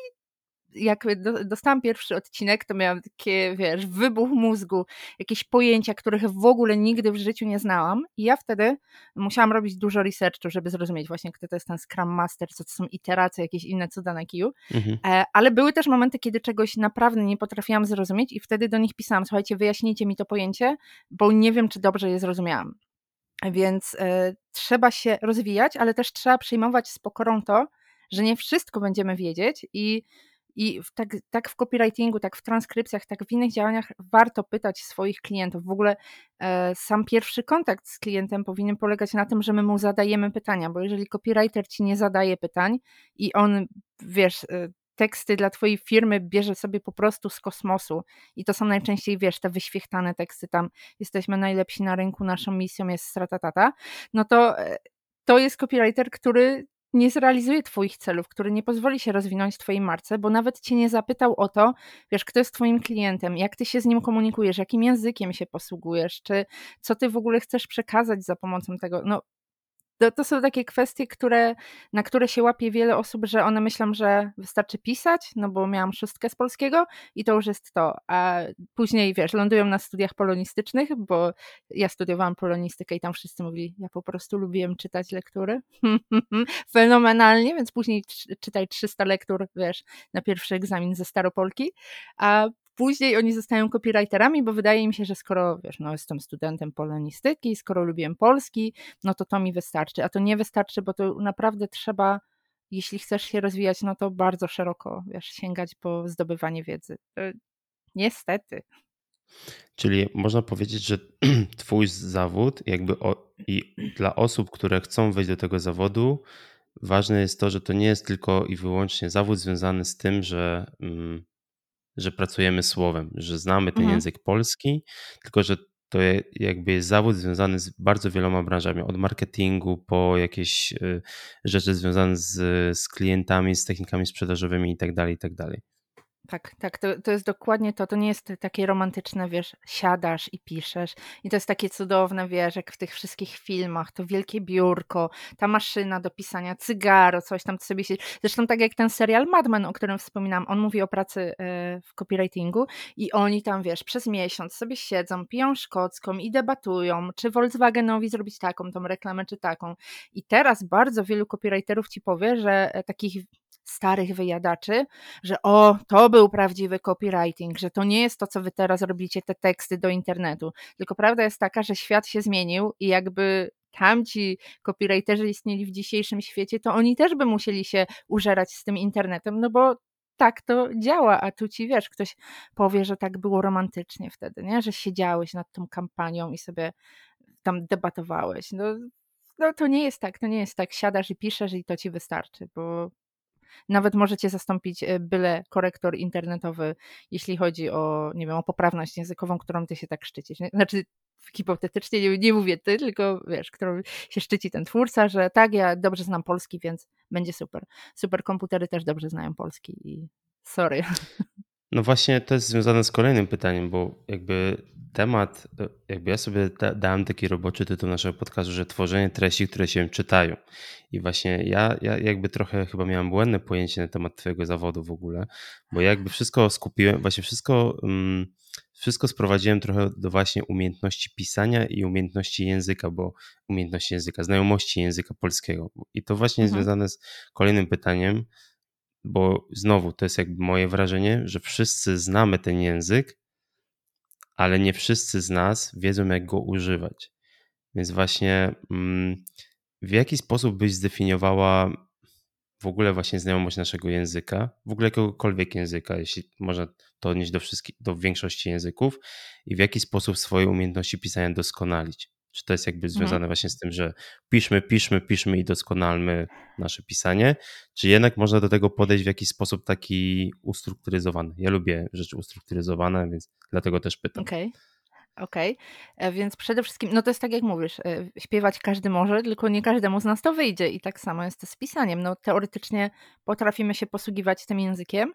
jak dostałam pierwszy odcinek, to miałam takie, wiesz, wybuch mózgu, jakieś pojęcia, których w ogóle nigdy w życiu nie znałam. I ja wtedy musiałam robić dużo researchu, żeby zrozumieć właśnie, kto to jest ten Scrum Master, co to są iteracje, jakieś inne cuda na kiju. Mhm. E, ale były też momenty, kiedy czegoś naprawdę nie potrafiłam zrozumieć i wtedy do nich pisałam, słuchajcie, wyjaśnijcie mi to pojęcie, bo nie wiem, czy dobrze je zrozumiałam. Więc y, trzeba się rozwijać, ale też trzeba przyjmować z pokorą to, że nie wszystko będziemy wiedzieć i i w tak, tak w copywritingu, tak w transkrypcjach, tak w innych działaniach warto pytać swoich klientów. W ogóle e, sam pierwszy kontakt z klientem powinien polegać na tym, że my mu zadajemy pytania, bo jeżeli copywriter ci nie zadaje pytań i on, wiesz, e, teksty dla twojej firmy bierze sobie po prostu z kosmosu i to są najczęściej, wiesz, te wyświechtane teksty tam, jesteśmy najlepsi na rynku, naszą misją jest stratatata, no to e, to jest copywriter, który nie zrealizuje Twoich celów, który nie pozwoli się rozwinąć Twojej marce, bo nawet Cię nie zapytał o to, wiesz, kto jest Twoim klientem, jak Ty się z nim komunikujesz, jakim językiem się posługujesz, czy co Ty w ogóle chcesz przekazać za pomocą tego. No, to, to są takie kwestie, które, na które się łapie wiele osób, że one myślą, że wystarczy pisać, no bo miałam szóstkę z polskiego i to już jest to. A później, wiesz, lądują na studiach polonistycznych, bo ja studiowałam polonistykę i tam wszyscy mówili, ja po prostu lubiłem czytać lektury. Fenomenalnie, więc później czytaj 300 lektur, wiesz, na pierwszy egzamin ze Staropolki, a Później oni zostają copywriterami, bo wydaje mi się, że skoro, wiesz, no jestem studentem polonistyki, skoro lubiłem polski, no to to mi wystarczy. A to nie wystarczy, bo to naprawdę trzeba, jeśli chcesz się rozwijać, no to bardzo szeroko, wiesz, sięgać po zdobywanie wiedzy. Niestety. Czyli można powiedzieć, że twój zawód jakby o, i dla osób, które chcą wejść do tego zawodu, ważne jest to, że to nie jest tylko i wyłącznie zawód związany z tym, że mm, że pracujemy słowem, że znamy ten mhm. język polski, tylko że to jakby jest zawód związany z bardzo wieloma branżami, od marketingu po jakieś y, rzeczy związane z, z klientami, z technikami sprzedażowymi itd., tak itd. Tak tak, to, to jest dokładnie to. To nie jest takie romantyczne, wiesz, siadasz i piszesz. I to jest takie cudowne, wiesz, jak w tych wszystkich filmach, to wielkie biurko, ta maszyna do pisania, cygaro, coś tam sobie się. Zresztą tak jak ten serial Mad Men, o którym wspominałam, on mówi o pracy e, w copywritingu i oni tam, wiesz, przez miesiąc sobie siedzą, piją szkocką i debatują, czy Volkswagenowi zrobić taką tą reklamę, czy taką. I teraz bardzo wielu copywriterów ci powie, że e, takich starych wyjadaczy, że o, to był prawdziwy copywriting, że to nie jest to, co wy teraz robicie, te teksty do internetu. Tylko prawda jest taka, że świat się zmienił i jakby tamci copywriterzy istnieli w dzisiejszym świecie, to oni też by musieli się użerać z tym internetem, no bo tak to działa, a tu ci wiesz, ktoś powie, że tak było romantycznie wtedy, nie? że siedziałeś nad tą kampanią i sobie tam debatowałeś. No, no to nie jest tak, to nie jest tak, siadasz i piszesz i to ci wystarczy, bo nawet możecie zastąpić e, byle korektor internetowy, jeśli chodzi o, nie wiem, o poprawność językową, którą ty się tak szczycisz. Znaczy, hipotetycznie nie, nie mówię ty, tylko wiesz, którą się szczyci ten twórca, że tak, ja dobrze znam polski, więc będzie super. Super komputery też dobrze znają polski i sorry. No właśnie to jest związane z kolejnym pytaniem, bo jakby temat, jakby ja sobie da, dałem taki roboczy tytuł naszego podcastu, że tworzenie treści, które się czytają. I właśnie ja, ja jakby trochę chyba miałem błędne pojęcie na temat twojego zawodu w ogóle, bo jakby wszystko skupiłem, właśnie wszystko, um, wszystko sprowadziłem trochę do właśnie umiejętności pisania i umiejętności języka, bo umiejętności języka, znajomości języka polskiego. I to właśnie mhm. związane z kolejnym pytaniem, bo znowu to jest jakby moje wrażenie, że wszyscy znamy ten język, ale nie wszyscy z nas wiedzą, jak go używać. Więc właśnie mm, w jaki sposób byś zdefiniowała w ogóle właśnie znajomość naszego języka, w ogóle jakiegokolwiek języka, jeśli można to odnieść do, wszystkich, do większości języków i w jaki sposób swoje umiejętności pisania doskonalić? Czy to jest jakby mhm. związane mhm. właśnie z tym, że piszmy, piszmy, piszmy i doskonalmy nasze pisanie, czy jednak można do tego podejść w jakiś sposób taki ustrukturyzowany? Ja lubię rzeczy ustrukturyzowane, więc dlatego też pytam. Okej. Okay. Okej, okay. E, więc przede wszystkim, no to jest tak jak mówisz, e, śpiewać każdy może, tylko nie każdemu z nas to wyjdzie i tak samo jest to z pisaniem. No teoretycznie potrafimy się posługiwać tym językiem,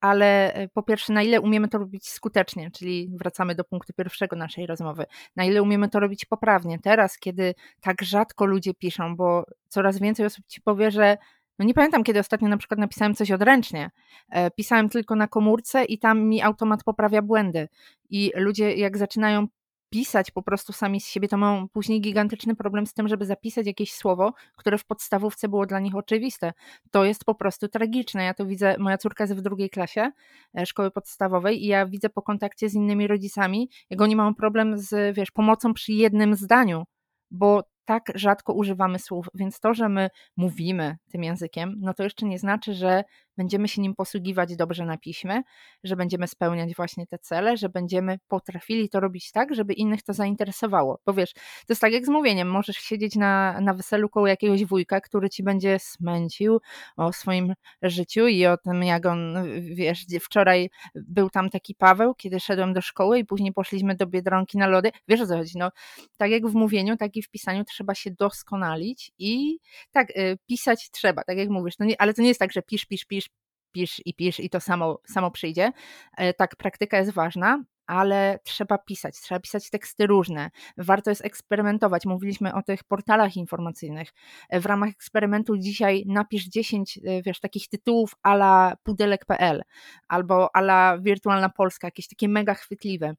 ale e, po pierwsze, na ile umiemy to robić skutecznie, czyli wracamy do punktu pierwszego naszej rozmowy, na ile umiemy to robić poprawnie. Teraz, kiedy tak rzadko ludzie piszą, bo coraz więcej osób ci powie, że no nie pamiętam, kiedy ostatnio na przykład napisałem coś odręcznie. E, pisałem tylko na komórce i tam mi automat poprawia błędy. I ludzie, jak zaczynają pisać po prostu sami z siebie, to mają później gigantyczny problem z tym, żeby zapisać jakieś słowo, które w podstawówce było dla nich oczywiste. To jest po prostu tragiczne. Ja to widzę, moja córka jest w drugiej klasie e, szkoły podstawowej i ja widzę po kontakcie z innymi rodzicami, jak oni mają problem z, wiesz, pomocą przy jednym zdaniu, bo tak rzadko używamy słów, więc to, że my mówimy tym językiem, no to jeszcze nie znaczy, że będziemy się nim posługiwać dobrze na piśmie, że będziemy spełniać właśnie te cele, że będziemy potrafili to robić tak, żeby innych to zainteresowało. Bo wiesz, to jest tak jak z mówieniem, możesz siedzieć na, na weselu koło jakiegoś wujka, który ci będzie smęcił o swoim życiu i o tym, jak on, wiesz, wczoraj był tam taki Paweł, kiedy szedłem do szkoły i później poszliśmy do Biedronki na lody. Wiesz o co chodzi, no tak jak w mówieniu, tak i w pisaniu trzeba się doskonalić i tak, y, pisać trzeba, tak jak mówisz, no nie, ale to nie jest tak, że pisz, pisz, pisz, pisz i pisz i to samo, samo przyjdzie. E, tak, praktyka jest ważna, ale trzeba pisać, trzeba pisać teksty różne. Warto jest eksperymentować. Mówiliśmy o tych portalach informacyjnych. E, w ramach eksperymentu dzisiaj napisz 10 e, wiesz, takich tytułów ala pudelek.pl albo ala wirtualna Polska, jakieś takie mega chwytliwe.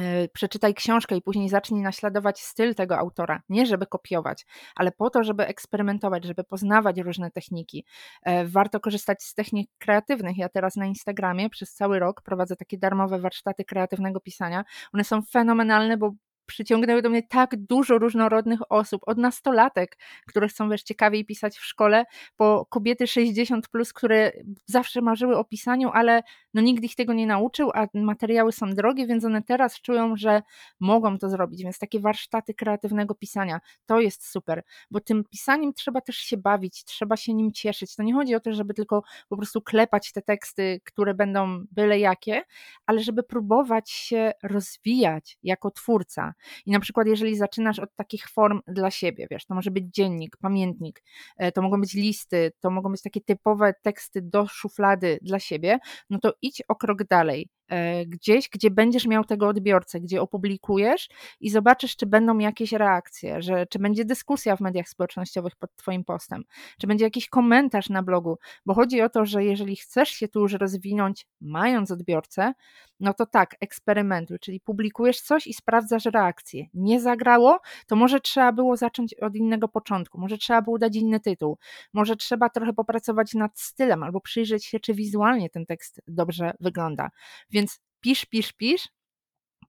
E, przeczytaj książkę i później zacznij naśladować styl tego autora. Nie żeby kopiować, ale po to, żeby eksperymentować, żeby poznawać różne techniki. E, warto korzystać z technik kreatywnych. Ja teraz na Instagramie przez cały rok prowadzę takie darmowe warsztaty kreatywnego pisania. One są fenomenalne, bo przyciągnęły do mnie tak dużo różnorodnych osób, od nastolatek, które chcą wiesz, ciekawiej pisać w szkole, po kobiety 60, plus, które zawsze marzyły o pisaniu, ale no nikt ich tego nie nauczył, a materiały są drogie, więc one teraz czują, że mogą to zrobić. Więc takie warsztaty kreatywnego pisania to jest super, bo tym pisaniem trzeba też się bawić, trzeba się nim cieszyć. To nie chodzi o to, żeby tylko po prostu klepać te teksty, które będą byle jakie, ale żeby próbować się rozwijać jako twórca. I na przykład, jeżeli zaczynasz od takich form dla siebie, wiesz, to może być dziennik, pamiętnik, e, to mogą być listy, to mogą być takie typowe teksty do szuflady dla siebie, no to idź o krok dalej. E, gdzieś, gdzie będziesz miał tego odbiorcę, gdzie opublikujesz i zobaczysz, czy będą jakieś reakcje, że, czy będzie dyskusja w mediach społecznościowych pod Twoim postem, czy będzie jakiś komentarz na blogu, bo chodzi o to, że jeżeli chcesz się tu już rozwinąć, mając odbiorcę, no to tak, eksperymentuj, czyli publikujesz coś i sprawdzasz reakcję. Nie zagrało, to może trzeba było zacząć od innego początku, może trzeba było dać inny tytuł, może trzeba trochę popracować nad stylem albo przyjrzeć się, czy wizualnie ten tekst dobrze wygląda. Więc pisz, pisz, pisz,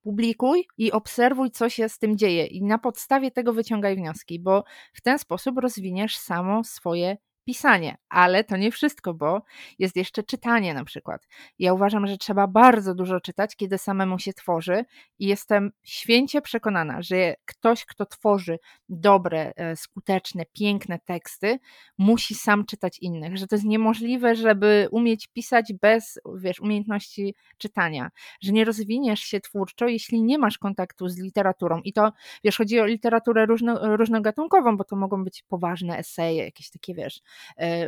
publikuj i obserwuj, co się z tym dzieje, i na podstawie tego wyciągaj wnioski, bo w ten sposób rozwiniesz samo swoje pisanie, ale to nie wszystko, bo jest jeszcze czytanie na przykład. Ja uważam, że trzeba bardzo dużo czytać, kiedy samemu się tworzy i jestem święcie przekonana, że ktoś, kto tworzy dobre, e, skuteczne, piękne teksty, musi sam czytać innych, że to jest niemożliwe, żeby umieć pisać bez, wiesz, umiejętności czytania, że nie rozwiniesz się twórczo, jeśli nie masz kontaktu z literaturą i to, wiesz, chodzi o literaturę różno, różnogatunkową, bo to mogą być poważne eseje, jakieś takie, wiesz,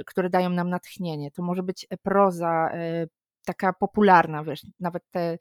które dają nam natchnienie. To może być proza e, taka popularna, wiesz, nawet te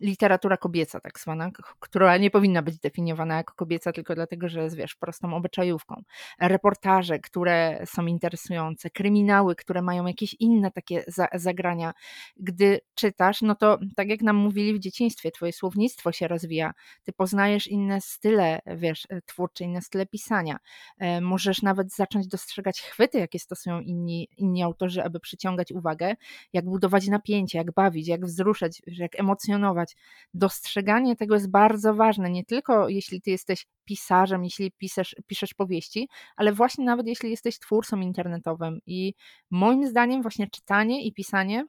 literatura kobieca tak zwana, która nie powinna być definiowana jako kobieca tylko dlatego, że jest, wiesz, prostą obyczajówką. Reportaże, które są interesujące, kryminały, które mają jakieś inne takie za zagrania. Gdy czytasz, no to tak jak nam mówili w dzieciństwie, twoje słownictwo się rozwija, ty poznajesz inne style, wiesz, twórcze, inne style pisania. E, możesz nawet zacząć dostrzegać chwyty, jakie stosują inni, inni autorzy, aby przyciągać uwagę, jak budować napięcie, jak bawić, jak wzruszać, jak emocjonować, Dostrzeganie tego jest bardzo ważne, nie tylko jeśli ty jesteś pisarzem, jeśli piszesz, piszesz powieści, ale właśnie nawet jeśli jesteś twórcą internetowym. I moim zdaniem właśnie czytanie i pisanie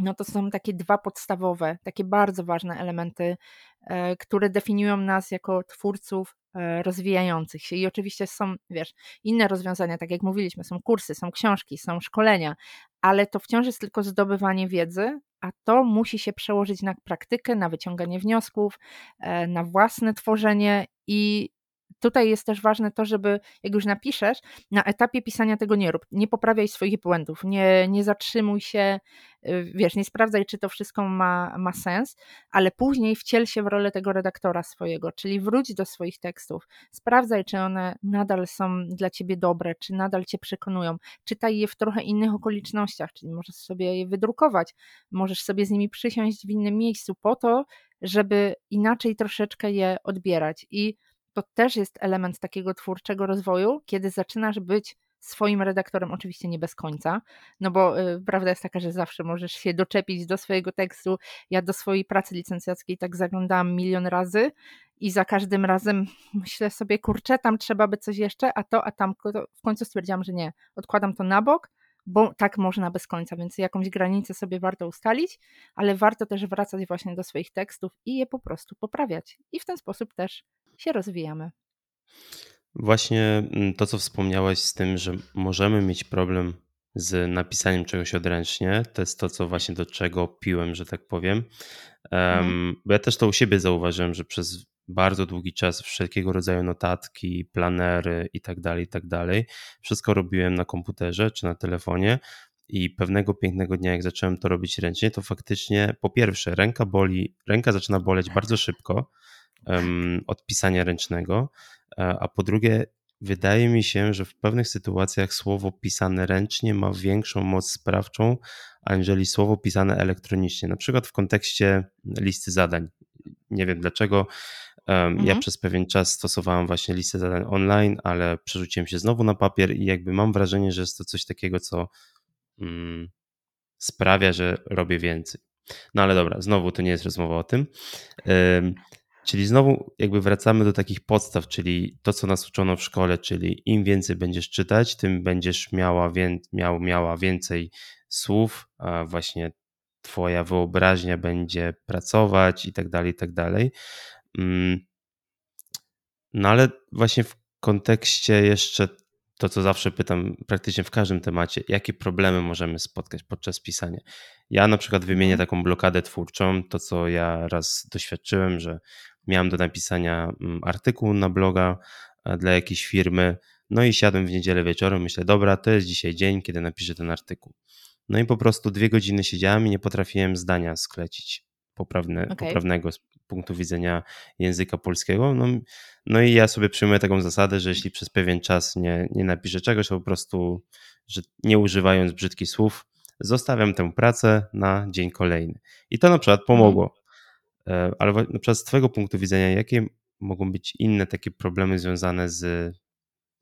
no to są takie dwa podstawowe, takie bardzo ważne elementy, e, które definiują nas jako twórców e, rozwijających się. I oczywiście są, wiesz, inne rozwiązania, tak jak mówiliśmy, są kursy, są książki, są szkolenia, ale to wciąż jest tylko zdobywanie wiedzy, a to musi się przełożyć na praktykę, na wyciąganie wniosków, e, na własne tworzenie i tutaj jest też ważne to, żeby jak już napiszesz, na etapie pisania tego nie rób. Nie poprawiaj swoich błędów, nie, nie zatrzymuj się, y, wiesz, nie sprawdzaj, czy to wszystko ma, ma sens, ale później wciel się w rolę tego redaktora swojego, czyli wróć do swoich tekstów, sprawdzaj, czy one nadal są dla ciebie dobre, czy nadal cię przekonują. Czytaj je w trochę innych okolicznościach, czyli możesz sobie je wydrukować, możesz sobie z nimi przysiąść w innym miejscu po to, żeby inaczej troszeczkę je odbierać. I to też jest element takiego twórczego rozwoju, kiedy zaczynasz być swoim redaktorem, oczywiście nie bez końca, no bo y, prawda jest taka, że zawsze możesz się doczepić do swojego tekstu. Ja do swojej pracy licencjackiej tak zaglądałam milion razy i za każdym razem myślę sobie, kurczę, tam trzeba by coś jeszcze, a to, a tam. W końcu stwierdziłam, że nie, odkładam to na bok, bo tak można bez końca, więc jakąś granicę sobie warto ustalić, ale warto też wracać właśnie do swoich tekstów i je po prostu poprawiać. I w ten sposób też się rozwijamy. Właśnie mm, to, co wspomniałeś z tym, że możemy mieć problem z napisaniem czegoś odręcznie, to jest to, co właśnie do czego piłem, że tak powiem. Um, Bo ja też to u siebie zauważyłem, że przez bardzo długi czas wszelkiego rodzaju notatki, planery i tak dalej, i tak dalej. Wszystko robiłem na komputerze czy na telefonie. I pewnego pięknego dnia, jak zacząłem to robić ręcznie, to faktycznie po pierwsze, ręka boli, ręka zaczyna boleć bardzo szybko od pisania ręcznego, e, a po drugie, wydaje mi się, że w pewnych sytuacjach słowo pisane ręcznie ma większą moc sprawczą, aniżeli słowo pisane elektronicznie. Na przykład w kontekście listy zadań. Nie wiem dlaczego. Mhm. Ja przez pewien czas stosowałem właśnie listę zadań online, ale przerzuciłem się znowu na papier i jakby mam wrażenie, że jest to coś takiego, co mm, sprawia, że robię więcej. No ale dobra, znowu to nie jest rozmowa o tym. Czyli znowu jakby wracamy do takich podstaw, czyli to, co nas uczono w szkole, czyli im więcej będziesz czytać, tym będziesz miała, wię, miał, miała więcej słów, a właśnie twoja wyobraźnia będzie pracować i tak dalej, i tak dalej. Mm. No ale właśnie w kontekście jeszcze to, co zawsze pytam praktycznie w każdym temacie, jakie problemy możemy spotkać podczas pisania. Ja na przykład wymienię mhm. taką blokadę twórczą, to co ja raz doświadczyłem, że miałem do napisania mm, artykuł na bloga dla jakiejś firmy, no i siadłem w niedzielę wieczorem, myślę, dobra, to jest dzisiaj dzień, kiedy napiszę ten artykuł. No i po prostu dwie godziny siedziałem i nie potrafiłem zdania sklecić poprawne, okay. poprawnego z punktu widzenia języka polskiego. No, no i ja sobie przyjmuję taką zasadę, że jeśli przez pewien czas nie, nie napiszę czegoś, to po prostu, że nie używając brzydkich słów, zostawiam tę pracę na dzień kolejny. I to na przykład pomogło. E, ale na przykład z Twojego punktu widzenia, jakie mogą być inne takie problemy związane z,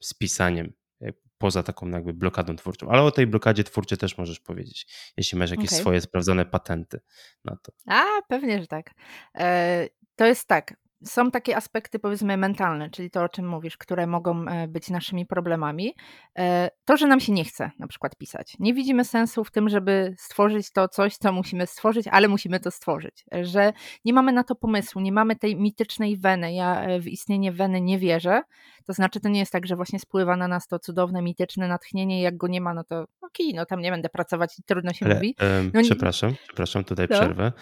z pisaniem, e, poza taką jakby blokadą twórczą? Ale o tej blokadzie twórczej też możesz powiedzieć, jeśli masz jakieś okay. swoje sprawdzone patenty na to. A, pewnie, że tak. E, to jest tak są takie aspekty, powiedzmy, mentalne, czyli to, o czym mówisz, które mogą e, być naszymi problemami. E, to, że nam się nie chce na przykład pisać. Nie widzimy sensu w tym, żeby stworzyć to coś, co musimy stworzyć, ale musimy to stworzyć. Że nie mamy na to pomysłu, nie mamy tej mitycznej weny. Ja e, w istnienie weny nie wierzę. To znaczy, to nie jest tak, że właśnie spływa na nas to cudowne, mityczne natchnienie. Jak go nie ma, no to okej, okay, no tam nie będę pracować i trudno się ale, mówi. No, przepraszam, przepraszam, tutaj no. przerwę.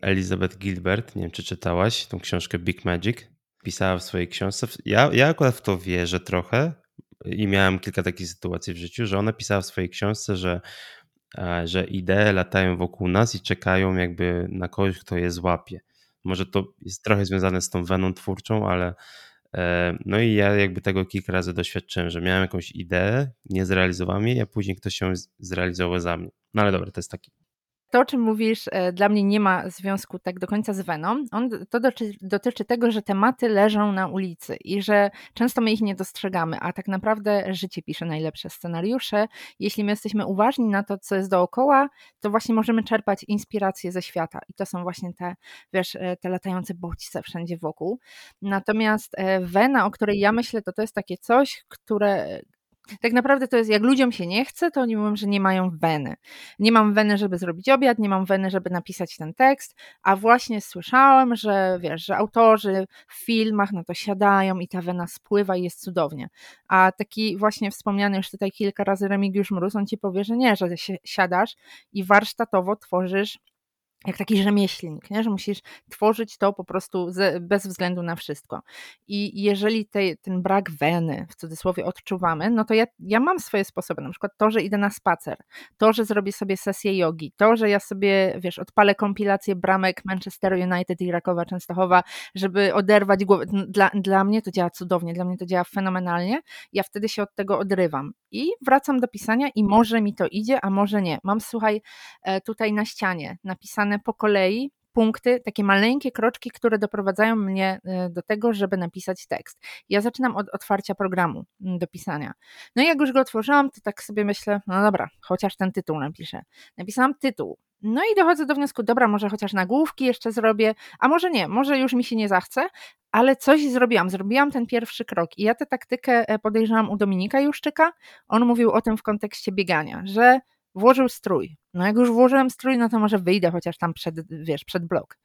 Elizabeth Gilbert, nie wiem, czy czytałaś tą książkę Big Magic. Pisała w swojej książce. Ja, ja akurat w to wierzę trochę i miałem kilka takich sytuacji w życiu, że ona pisała w swojej książce, że, e, że idee latają wokół nas i czekają jakby na kogoś, kto je złapie. Może to jest trochę związane z tą weną twórczą, ale e, no i ja jakby tego kilka razy doświadczyłem, że miałem jakąś ideę, nie zrealizowałem jej, a później ktoś się zrealizował za mnie. No ale dobra, to jest taki to, o czym mówisz, e, dla mnie nie ma związku tak do końca z Weną. On, to dotyczy, dotyczy tego, że tematy leżą na ulicy i że często my ich nie dostrzegamy, a tak naprawdę życie pisze najlepsze scenariusze. Jeśli my jesteśmy uważni na to, co jest dookoła, to właśnie możemy czerpać inspiracje ze świata. I to są właśnie te, wiesz, e, te latające bodźce wszędzie wokół. Natomiast e, Wena, o której ja myślę, to to jest takie coś, które tak naprawdę to jest, jak ludziom się nie chce, to oni mówią, że nie mają weny. Nie mam weny, żeby zrobić obiad, nie mam weny, żeby napisać ten tekst, a właśnie słyszałem, że wiesz, że autorzy w filmach na to siadają i ta wena spływa i jest cudownie. A taki właśnie wspomniany już tutaj kilka razy Remigiusz Mróz, on ci powie, że nie, że się siadasz i warsztatowo tworzysz jak taki rzemieślnik, nie? że musisz tworzyć to po prostu bez względu na wszystko. I jeżeli te, ten brak weny, w cudzysłowie, odczuwamy, no to ja, ja mam swoje sposoby, na przykład to, że idę na spacer, to, że zrobię sobie sesję jogi, to, że ja sobie, wiesz, odpalę kompilację bramek Manchester United i Rakowa Częstochowa, żeby oderwać głowę. Dla, dla mnie to działa cudownie, dla mnie to działa fenomenalnie. Ja wtedy się od tego odrywam i wracam do pisania i może mi to idzie, a może nie. Mam, słuchaj, e, tutaj na ścianie napisane po kolei punkty, takie maleńkie kroczki, które doprowadzają mnie e, do tego, żeby napisać tekst. Ja zaczynam od otwarcia programu mm, do pisania. No i jak już go otworzyłam, to tak sobie myślę, no dobra, chociaż ten tytuł napiszę. Napisałam tytuł. No i dochodzę do wniosku, dobra, może chociaż nagłówki jeszcze zrobię, a może nie, może już mi się nie zachce, ale coś zrobiłam, zrobiłam ten pierwszy krok i ja tę taktykę e, podejrzewam u Dominika Juszczyka. On mówił o tym w kontekście biegania, że włożył strój. No jak już włożyłem strój, no to może wyjdę chociaż tam przed, wiesz, przed blok.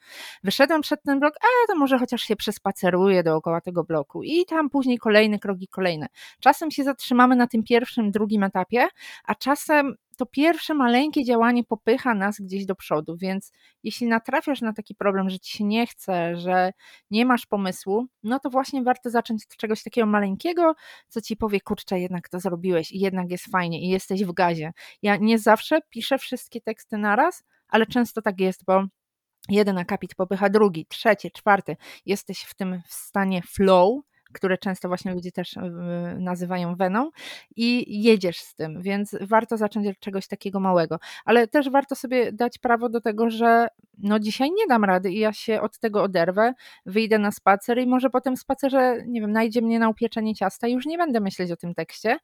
Wyszedłem przed ten blok, a to może chociaż się przespaceruję dookoła tego bloku i tam później kolejne kroki, kolejne. Czasem się zatrzymamy na tym pierwszym, drugim etapie, a czasem to pierwsze maleńkie działanie popycha nas gdzieś do przodu, więc jeśli natrafiasz na taki problem, że ci się nie chce, że nie masz pomysłu, no to właśnie warto zacząć od czegoś takiego maleńkiego, co ci powie, kurczę, jednak to zrobiłeś i jednak jest fajnie i jesteś w gazie. Ja nie zawsze piszę wszystkie teksty naraz, ale często tak jest, bo jeden akapit popycha drugi, trzeci, czwarty. Jesteś w tym w stanie flow, które często właśnie ludzie też e, nazywają weną i jedziesz z tym, więc warto zacząć od czegoś takiego małego, ale też warto sobie dać prawo do tego, że no dzisiaj nie dam rady i ja się od tego oderwę, wyjdę na spacer i może po tym spacerze, nie wiem, najdzie mnie na upieczenie ciasta i już nie będę myśleć o tym tekście,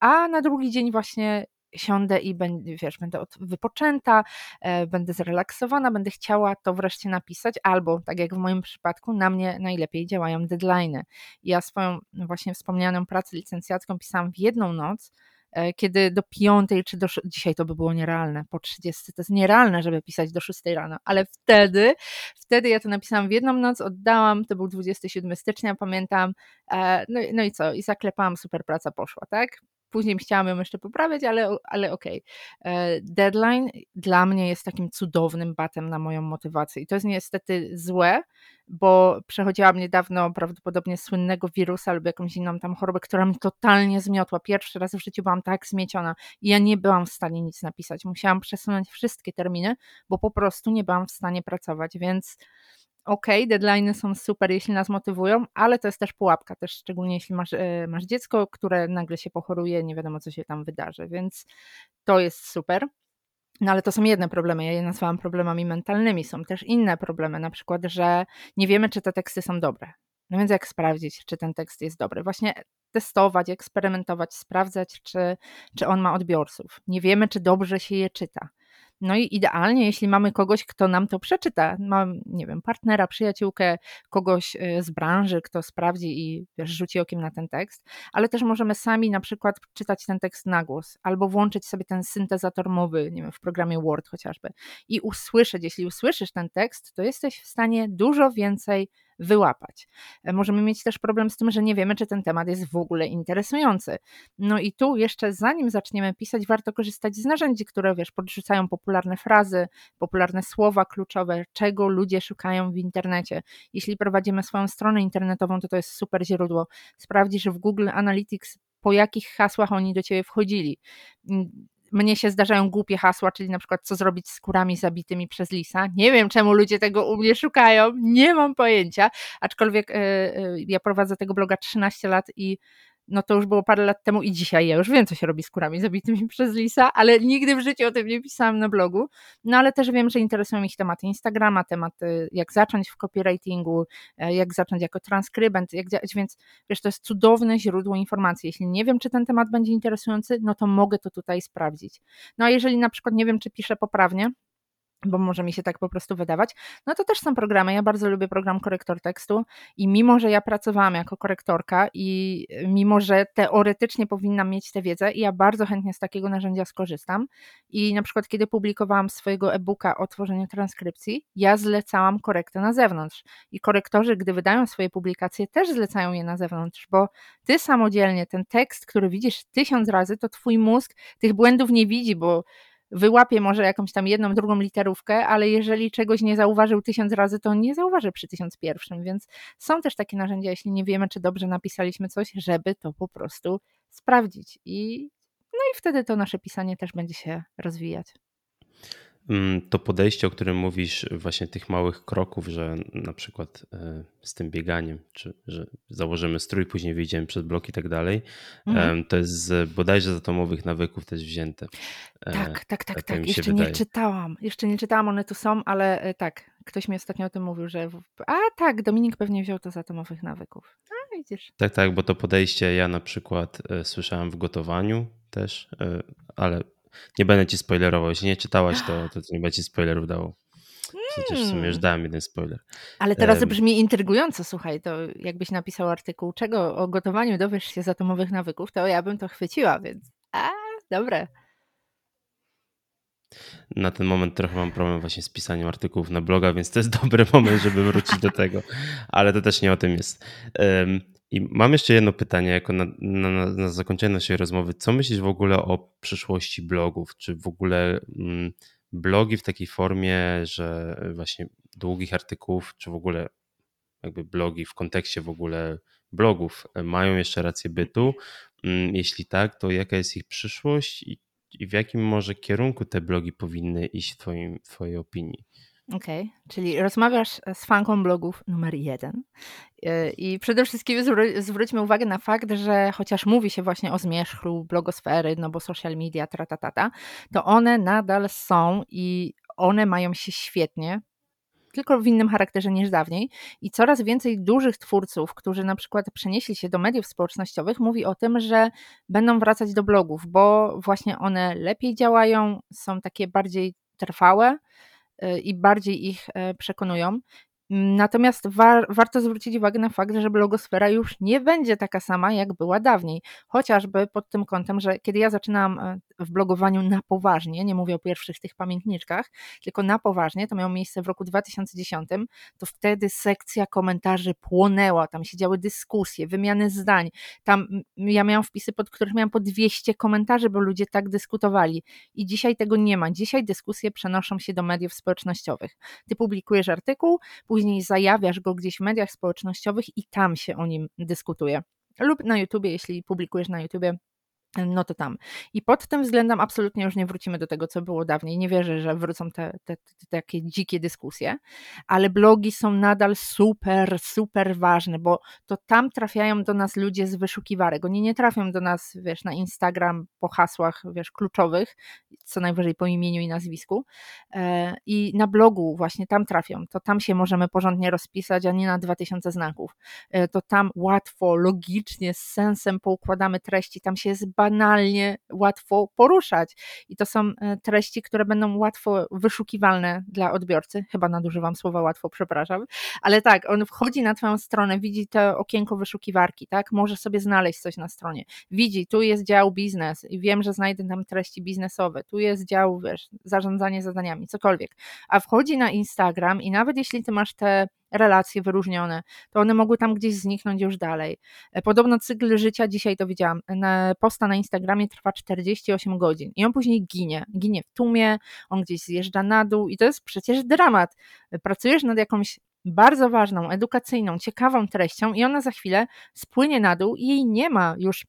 a na drugi dzień właśnie siądę i będę, wiesz, będę wypoczęta, e, będę zrelaksowana, będę chciała to wreszcie napisać, albo tak jak w moim przypadku, na mnie najlepiej działają deadlines. Ja swoją właśnie wspomnianą pracę licencjacką pisałam w jedną noc, E, kiedy do piątej czy do dzisiaj to by było nierealne, po 30 to jest nierealne, żeby pisać do 6 rano, ale wtedy, wtedy ja to napisałam w jedną noc, oddałam, to był 27 stycznia, pamiętam, e, no, no i co, i zaklepałam, super praca poszła, tak? Później chciałam ją jeszcze poprawiać, ale, ale okej. Okay. E, deadline dla mnie jest takim cudownym batem na moją motywację. I to jest niestety złe, bo przechodziłam niedawno prawdopodobnie słynnego wirusa albo jakąś inną tam chorobę, która mi totalnie zmiotła. Pierwszy raz w życiu byłam tak zmieciona i ja nie byłam w stanie nic napisać. Musiałam przesunąć wszystkie terminy, bo po prostu nie byłam w stanie pracować, więc ok, deadlines są super, jeśli nas motywują, ale to jest też pułapka, też szczególnie jeśli masz, e, masz dziecko, które nagle się pochoruje, nie wiadomo co się tam wydarzy, więc to jest super. No ale to są jedne problemy, ja je nazwałam problemami mentalnymi. Są też inne problemy, na przykład, że nie wiemy, czy te teksty są dobre. No więc jak sprawdzić, czy ten tekst jest dobry? Właśnie testować, eksperymentować, sprawdzać, czy, czy on ma odbiorców. Nie wiemy, czy dobrze się je czyta. No i idealnie, jeśli mamy kogoś, kto nam to przeczyta, mam, nie wiem, partnera, przyjaciółkę, kogoś e, z branży, kto sprawdzi i wiesz, rzuci okiem na ten tekst, ale też możemy sami na przykład czytać ten tekst na głos albo włączyć sobie ten syntezator mowy, nie wiem, w programie Word chociażby i usłyszeć, jeśli usłyszysz ten tekst, to jesteś w stanie dużo więcej wyłapać. E, możemy mieć też problem z tym, że nie wiemy, czy ten temat jest w ogóle interesujący. No i tu jeszcze zanim zaczniemy pisać, warto korzystać z narzędzi, które wiesz, podrzucają popularne frazy, popularne słowa kluczowe, czego ludzie szukają w internecie. Jeśli prowadzimy swoją stronę internetową, to to jest super źródło. Sprawdzisz w Google Analytics, po jakich hasłach oni do ciebie wchodzili mnie się zdarzają głupie hasła, czyli na przykład co zrobić z kurami zabitymi przez lisa. Nie wiem, czemu ludzie tego u mnie szukają, nie mam pojęcia, aczkolwiek y, y, ja prowadzę tego bloga 13 lat i no to już było parę lat temu i dzisiaj ja już wiem, co się robi z kurami zabitymi przez lisa, ale nigdy w życiu o tym nie pisałam na blogu. No ale też wiem, że interesują ich tematy Instagrama, tematy jak zacząć w copywritingu, e, jak zacząć jako transkrybent, jak działać, więc wiesz, to jest cudowne źródło informacji. Jeśli nie wiem, czy ten temat będzie interesujący, no to mogę to tutaj sprawdzić. No a jeżeli na przykład nie wiem, czy piszę poprawnie, bo może mi się tak po prostu wydawać, no to też są programy. Ja bardzo lubię program korektor tekstu i mimo, że ja pracowałam jako korektorka i mimo, że teoretycznie powinnam mieć tę wiedzę, ja bardzo chętnie z takiego narzędzia skorzystam. I na przykład, kiedy publikowałam swojego e-booka o tworzeniu transkrypcji, ja zlecałam korektę na zewnątrz. I korektorzy, gdy wydają swoje publikacje, też zlecają je na zewnątrz, bo ty samodzielnie ten tekst, który widzisz tysiąc razy, to twój mózg tych błędów nie widzi, bo wyłapie może jakąś tam jedną, drugą literówkę, ale jeżeli czegoś nie zauważył tysiąc razy, to nie zauważy przy tysiąc pierwszym, więc są też takie narzędzia, jeśli nie wiemy, czy dobrze napisaliśmy coś, żeby to po prostu sprawdzić i no i wtedy to nasze pisanie też będzie się rozwijać. Mm, to podejście, o którym mówisz, właśnie tych małych kroków, że na przykład e, z tym bieganiem, czy że założymy strój, później wyjdziemy przed blok i tak dalej, mhm. to jest z bodajże z atomowych nawyków też wzięte. E, tak, tak, tak, tak. Jeszcze wydaje. nie czytałam. Jeszcze nie czytałam, one tu są, ale e, tak, ktoś mi ostatnio o tym mówił, że. A tak, Dominik pewnie wziął to z atomowych nawyków. A widzisz. Tak, tak, bo to podejście ja na przykład słyszałem w gotowaniu też, ale nie będę ci spoilerował. Jeśli nie czytałaś, to, to nie będzie ci spoilerów dało. Przecież w sumie już hmm. dałem jeden spoiler. Ale teraz um, brzmi intrygująco, słuchaj, to jakbyś napisał artykuł, czego o gotowaniu dowiesz się z atomowych nawyków, to ja bym to chwyciła, więc a, dobre. Na ten moment trochę mam problem właśnie z pisaniem artykułów na bloga, więc to jest dobry moment, żeby wrócić do tego, ale to też nie o tym jest. Um, i mam jeszcze jedno pytanie, jako na, na, na, zakończenie naszej rozmowy. Co myślisz w ogóle o przyszłości blogów? Czy w ogóle mm, blogi w takiej formie, że właśnie długich artykułów, czy w ogóle jakby blogi w kontekście w ogóle blogów mają jeszcze rację bytu? Mm, jeśli tak, to jaka jest ich przyszłość i, i w jakim może kierunku te blogi powinny iść w, twoim, w Twojej opinii? Okej, okay. czyli rozmawiasz z fanką blogów numer jeden. E, I przede wszystkim zwróćmy uwagę na fakt, że chociaż mówi się właśnie o zmierzchu blogosfery, no bo social media, tratatata, to one nadal są i one mają się świetnie. tylko w innym charakterze niż dawniej. I coraz więcej dużych twórców, którzy na przykład przenieśli się do mediów społecznościowych, mówi o tym, że będą wracać do blogów, bo właśnie one lepiej działają, są takie bardziej trwałe i bardziej ich e, przekonują. Natomiast war, warto zwrócić uwagę na fakt, że blogosfera już nie będzie taka sama, jak była dawniej. Chociażby pod tym kątem, że kiedy ja zaczynałam e, w blogowaniu na poważnie, nie mówię o pierwszych tych pamiętniczkach, tylko na poważnie, to miało miejsce w roku 2010, to wtedy sekcja komentarzy płonęła, tam się działy dyskusje, wymiany zdań. Tam ja miałam wpisy, pod których miałam po 200 komentarzy, bo ludzie tak dyskutowali. I dzisiaj tego nie ma. Dzisiaj dyskusje przenoszą się do mediów społecznościowych. Ty publikujesz artykuł, zajawiasz go gdzieś w mediach społecznościowych i tam się o nim dyskutuje. Lub na YouTubie, jeśli publikujesz na YouTubie, no to tam. I pod tym względem absolutnie już nie wrócimy do tego, co było dawniej. Nie wierzę, że wrócą te, te, te, takie dzikie dyskusje, ale blogi są nadal super, super ważne, bo to tam trafiają do nas ludzie z wyszukiwarek. Oni nie trafią do nas, wiesz, na Instagram po hasłach, wiesz, kluczowych, co najwyżej po imieniu i nazwisku. E, I na blogu właśnie tam trafią. To tam się możemy porządnie rozpisać, a nie na 2000 znaków. E, to tam łatwo, logicznie, z sensem poukładamy treści. Tam się jest banalnie łatwo poruszać. I to są e, treści, które będą łatwo wyszukiwalne dla odbiorcy. Chyba nadużywam słowa łatwo, przepraszam. Ale tak, on wchodzi na Twoją stronę, widzi to okienko wyszukiwarki, tak? Może sobie znaleźć coś na stronie. Widzi, tu jest dział biznes i wiem, że znajdę tam treści biznesowe. Tu jest dział, wiesz, zarządzanie zadaniami, cokolwiek. A wchodzi na Instagram i nawet jeśli Ty masz te relacje wyróżnione, to one mogły tam gdzieś zniknąć już dalej. E, podobno cykl życia, dzisiaj to widziałam, na posta na Instagramie trwa 48 godzin i on później ginie. Ginie w tłumie, on gdzieś zjeżdża na dół i to jest przecież dramat. E, pracujesz nad jakąś bardzo ważną, edukacyjną, ciekawą treścią i ona za chwilę spłynie na dół i jej nie ma już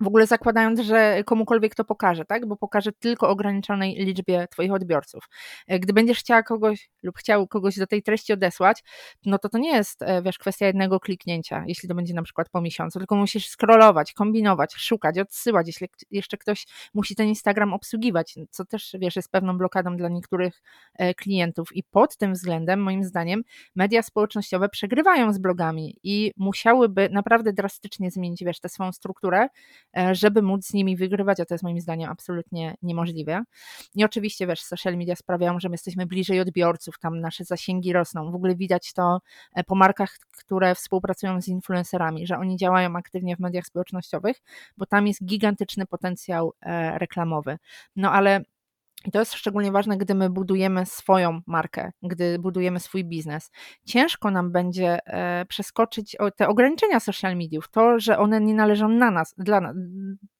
w ogóle zakładając, że komukolwiek to pokaże, tak? Bo pokaże tylko ograniczonej liczbie Twoich odbiorców. E, gdy będziesz chciała kogoś lub chciał kogoś do tej treści odesłać, no to to nie jest, e, wiesz, kwestia jednego kliknięcia, jeśli to będzie na przykład po miesiącu, tylko musisz scrollować, kombinować, szukać, odsyłać, jeśli jeszcze ktoś musi ten Instagram obsługiwać, co też, wiesz, jest pewną blokadą dla niektórych e, klientów. I pod tym względem, moim zdaniem, media społecznościowe przegrywają z blogami i musiałyby naprawdę drastycznie zmienić, wiesz, tę swoją strukturę, żeby móc z nimi wygrywać, a to jest moim zdaniem absolutnie niemożliwe. I oczywiście, wiesz, social media sprawiają, że my jesteśmy bliżej odbiorców, tam nasze zasięgi rosną. W ogóle widać to e, po markach, które współpracują z influencerami, że oni działają aktywnie w mediach społecznościowych, bo tam jest gigantyczny potencjał e, reklamowy. No ale i to jest szczególnie ważne, gdy my budujemy swoją markę, gdy budujemy swój biznes. Ciężko nam będzie przeskoczyć te ograniczenia social mediów, to, że one nie należą na nas, dla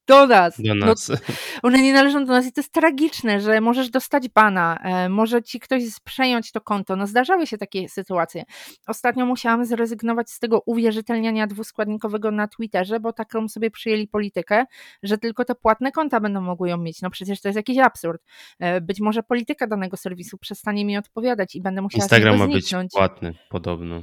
do nas. Do no, nas. No, one nie należą do nas i to jest tragiczne, że możesz dostać bana, e, może ci ktoś przejąć to konto. No zdarzały się takie sytuacje. Ostatnio musiałam zrezygnować z tego uwierzytelniania dwuskładnikowego na Twitterze, bo taką sobie przyjęli politykę, że tylko te płatne konta będą mogły ją mieć. No przecież to jest jakiś absurd. E, być może polityka danego serwisu przestanie mi odpowiadać i będę musiała Instagram ma być płatny, podobno.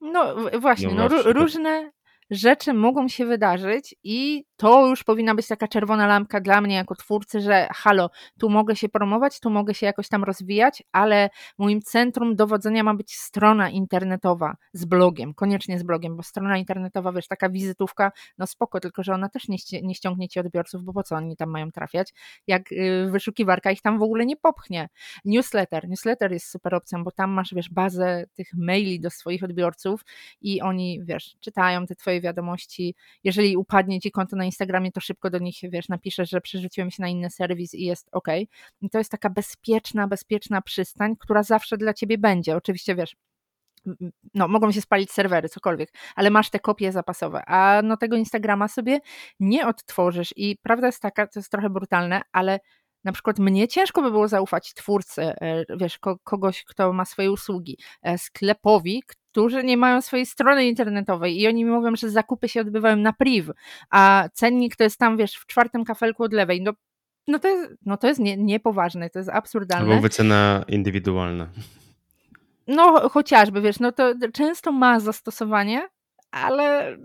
No właśnie, no, no różne, rzeczy mogą się wydarzyć i to już powinna być taka czerwona lampka dla mnie jako twórcy, że halo, tu mogę się promować, tu mogę się jakoś tam rozwijać, ale moim centrum dowodzenia ma być strona internetowa z blogiem, koniecznie z blogiem, bo strona internetowa, wiesz, taka wizytówka, no spoko, tylko że ona też nie, nie ściągnie ci odbiorców, bo po co oni tam mają trafiać, jak y, wyszukiwarka ich tam w ogóle nie popchnie. Newsletter, newsletter jest super opcją, bo tam masz, wiesz, bazę tych maili do swoich odbiorców i oni, wiesz, czytają te twoje wiadomości, jeżeli upadnie ci konto na Instagramie, to szybko do nich, wiesz, napiszesz, że przerzuciłem się na inny serwis i jest ok. I to jest taka bezpieczna, bezpieczna przystań, która zawsze dla ciebie będzie. Oczywiście, wiesz, no, mogą się spalić serwery, cokolwiek, ale masz te kopie zapasowe, a no tego Instagrama sobie nie odtworzysz i prawda jest taka, to jest trochę brutalne, ale na przykład mnie ciężko by było zaufać twórcy, e, wiesz, kogoś, kto ma swoje usługi, e, sklepowi, którzy nie mają swojej strony internetowej i oni mi mówią, że zakupy się odbywają na priv, a cennik to jest tam, wiesz, w czwartym kafelku od lewej. No, no to jest, no to jest nie, niepoważne, to jest absurdalne. Albo wycena indywidualna. No chociażby, wiesz, no to często ma zastosowanie, ale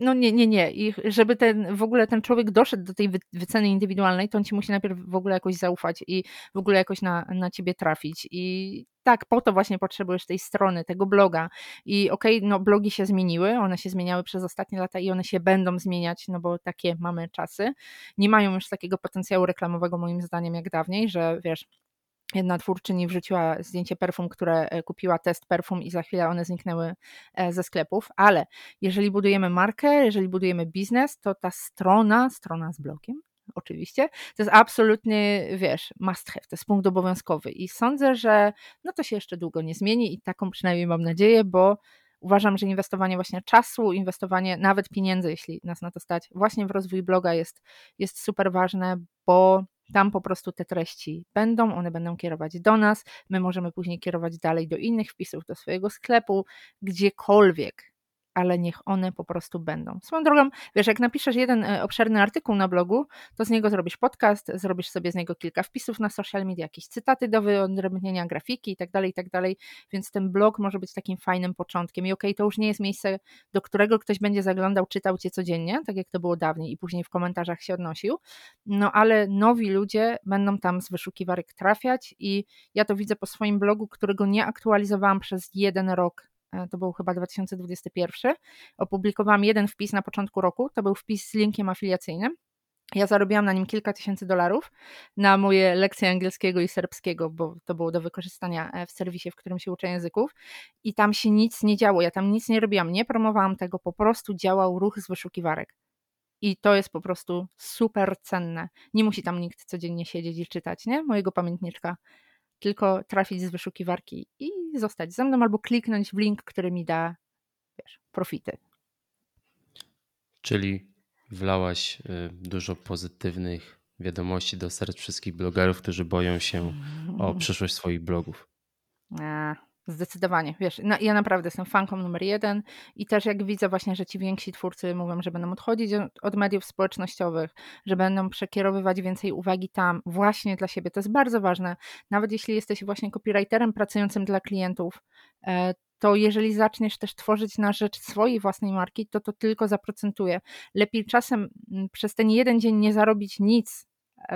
no nie, nie, nie. I żeby ten, w ogóle ten człowiek doszedł do tej wyceny indywidualnej, to on ci musi najpierw w ogóle jakoś zaufać i w ogóle jakoś na, na ciebie trafić. I tak, po to właśnie potrzebujesz tej strony, tego bloga. I okej, okay, no blogi się zmieniły, one się zmieniały przez ostatnie lata i one się będą zmieniać, no bo takie mamy czasy. Nie mają już takiego potencjału reklamowego moim zdaniem jak dawniej, że wiesz, jedna twórczyni wrzuciła zdjęcie perfum, które e, kupiła test perfum i za chwilę one zniknęły e, ze sklepów, ale jeżeli budujemy markę, jeżeli budujemy biznes, to ta strona, strona z blogiem, oczywiście, to jest absolutny, wiesz, must have, to jest punkt obowiązkowy. I sądzę, że no to się jeszcze długo nie zmieni i taką przynajmniej mam nadzieję, bo uważam, że inwestowanie właśnie czasu, inwestowanie nawet pieniędzy, jeśli nas na to stać, właśnie w rozwój bloga jest, jest super ważne, bo tam po prostu te treści będą, one będą kierować do nas, my możemy później kierować dalej do innych wpisów, do swojego sklepu, gdziekolwiek ale niech one po prostu będą. Swoją drogą, wiesz, jak napiszesz jeden e, obszerny artykuł na blogu, to z niego zrobisz podcast, zrobisz sobie z niego kilka wpisów na social media, jakieś cytaty do wyodrębnienia, grafiki i tak dalej, i tak dalej, więc ten blog może być takim fajnym początkiem i okej, okay, to już nie jest miejsce, do którego ktoś będzie zaglądał, czytał cię codziennie, tak jak to było dawniej i później w komentarzach się odnosił, no ale nowi ludzie będą tam z wyszukiwarek trafiać i ja to widzę po swoim blogu, którego nie aktualizowałam przez jeden rok to był chyba 2021, opublikowałam jeden wpis na początku roku, to był wpis z linkiem afiliacyjnym. Ja zarobiłam na nim kilka tysięcy dolarów na moje lekcje angielskiego i serbskiego, bo to było do wykorzystania e, w serwisie, w którym się uczę języków. I tam się nic nie działo. Ja tam nic nie robiłam, nie promowałam tego, po prostu działał ruch z wyszukiwarek. I to jest po prostu super cenne. Nie musi tam nikt codziennie siedzieć i czytać, nie? Mojego pamiętniczka tylko trafić z wyszukiwarki i zostać ze mną albo kliknąć w link, który mi da wiesz, profity. Czyli wlałaś y, dużo pozytywnych wiadomości do serc wszystkich blogerów, którzy boją się o przyszłość swoich blogów. A, Zdecydowanie, wiesz, no, ja naprawdę jestem fanką numer jeden i też jak widzę właśnie, że ci więksi twórcy mówią, że będą odchodzić od mediów społecznościowych, że będą przekierowywać więcej uwagi tam właśnie dla siebie, to jest bardzo ważne. Nawet jeśli jesteś właśnie copywriterem pracującym dla klientów, e, to jeżeli zaczniesz też tworzyć na rzecz swojej własnej marki, to to tylko zaprocentuje. Lepiej czasem mm, przez ten jeden dzień nie zarobić nic,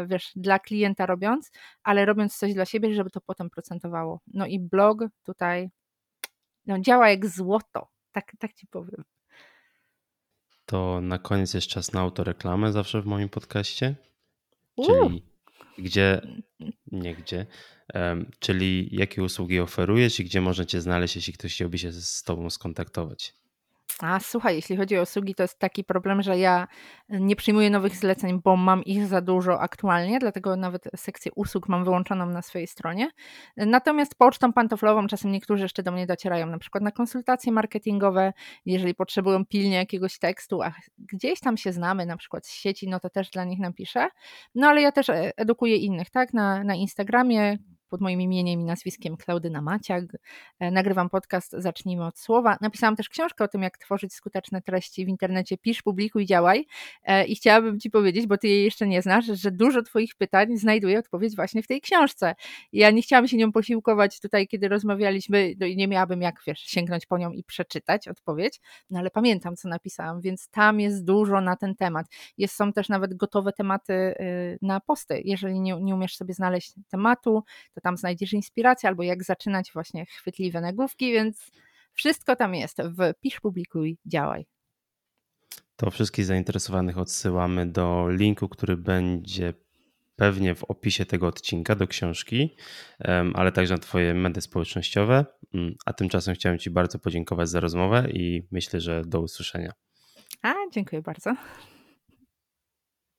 wiesz, dla klienta robiąc, ale robiąc coś dla siebie, żeby to potem procentowało. No i blog tutaj no, działa jak złoto, tak, tak ci powiem. To na koniec jest czas na autoreklamę zawsze w moim podcaście. Czyli gdzie, nie gdzie, um, czyli jakie usługi oferujesz i gdzie możecie znaleźć, jeśli ktoś chciałby się z Tobą skontaktować. A słuchaj, jeśli chodzi o usługi, to jest taki problem, że ja nie przyjmuję nowych zleceń, bo mam ich za dużo aktualnie, dlatego nawet sekcję usług mam wyłączoną na swojej stronie. Natomiast pocztą pantoflową czasem niektórzy jeszcze do mnie docierają, na przykład na konsultacje marketingowe, jeżeli potrzebują pilnie jakiegoś tekstu, a gdzieś tam się znamy, na przykład z sieci, no to też dla nich napiszę. No ale ja też e, edukuję innych, tak, na, na Instagramie, pod moim imieniem i nazwiskiem Klaudyna Maciak. E, nagrywam podcast Zacznijmy od słowa. Napisałam też książkę o tym, jak tworzyć skuteczne treści w internecie. Pisz, publikuj, działaj. E, I chciałabym Ci powiedzieć, bo Ty jej jeszcze nie znasz, że dużo Twoich pytań znajduje odpowiedź właśnie w tej książce. Ja nie chciałam się nią posiłkować tutaj, kiedy rozmawialiśmy, no i nie miałabym jak, wiesz, sięgnąć po nią i przeczytać odpowiedź, no ale pamiętam, co napisałam, więc tam jest dużo na ten temat. Jest, są też nawet gotowe tematy y, na posty. Jeżeli nie, nie umiesz sobie znaleźć tematu, to tam znajdziesz inspirację, albo jak zaczynać właśnie chwytliwe nagłówki, więc wszystko tam jest w Pisz, Publikuj, Działaj. To wszystkich zainteresowanych odsyłamy do linku, który będzie pewnie w opisie tego odcinka do książki, ale także na Twoje media społecznościowe. Mm, a tymczasem chciałem Ci bardzo podziękować za rozmowę i myślę, że do usłyszenia. A, dziękuję bardzo.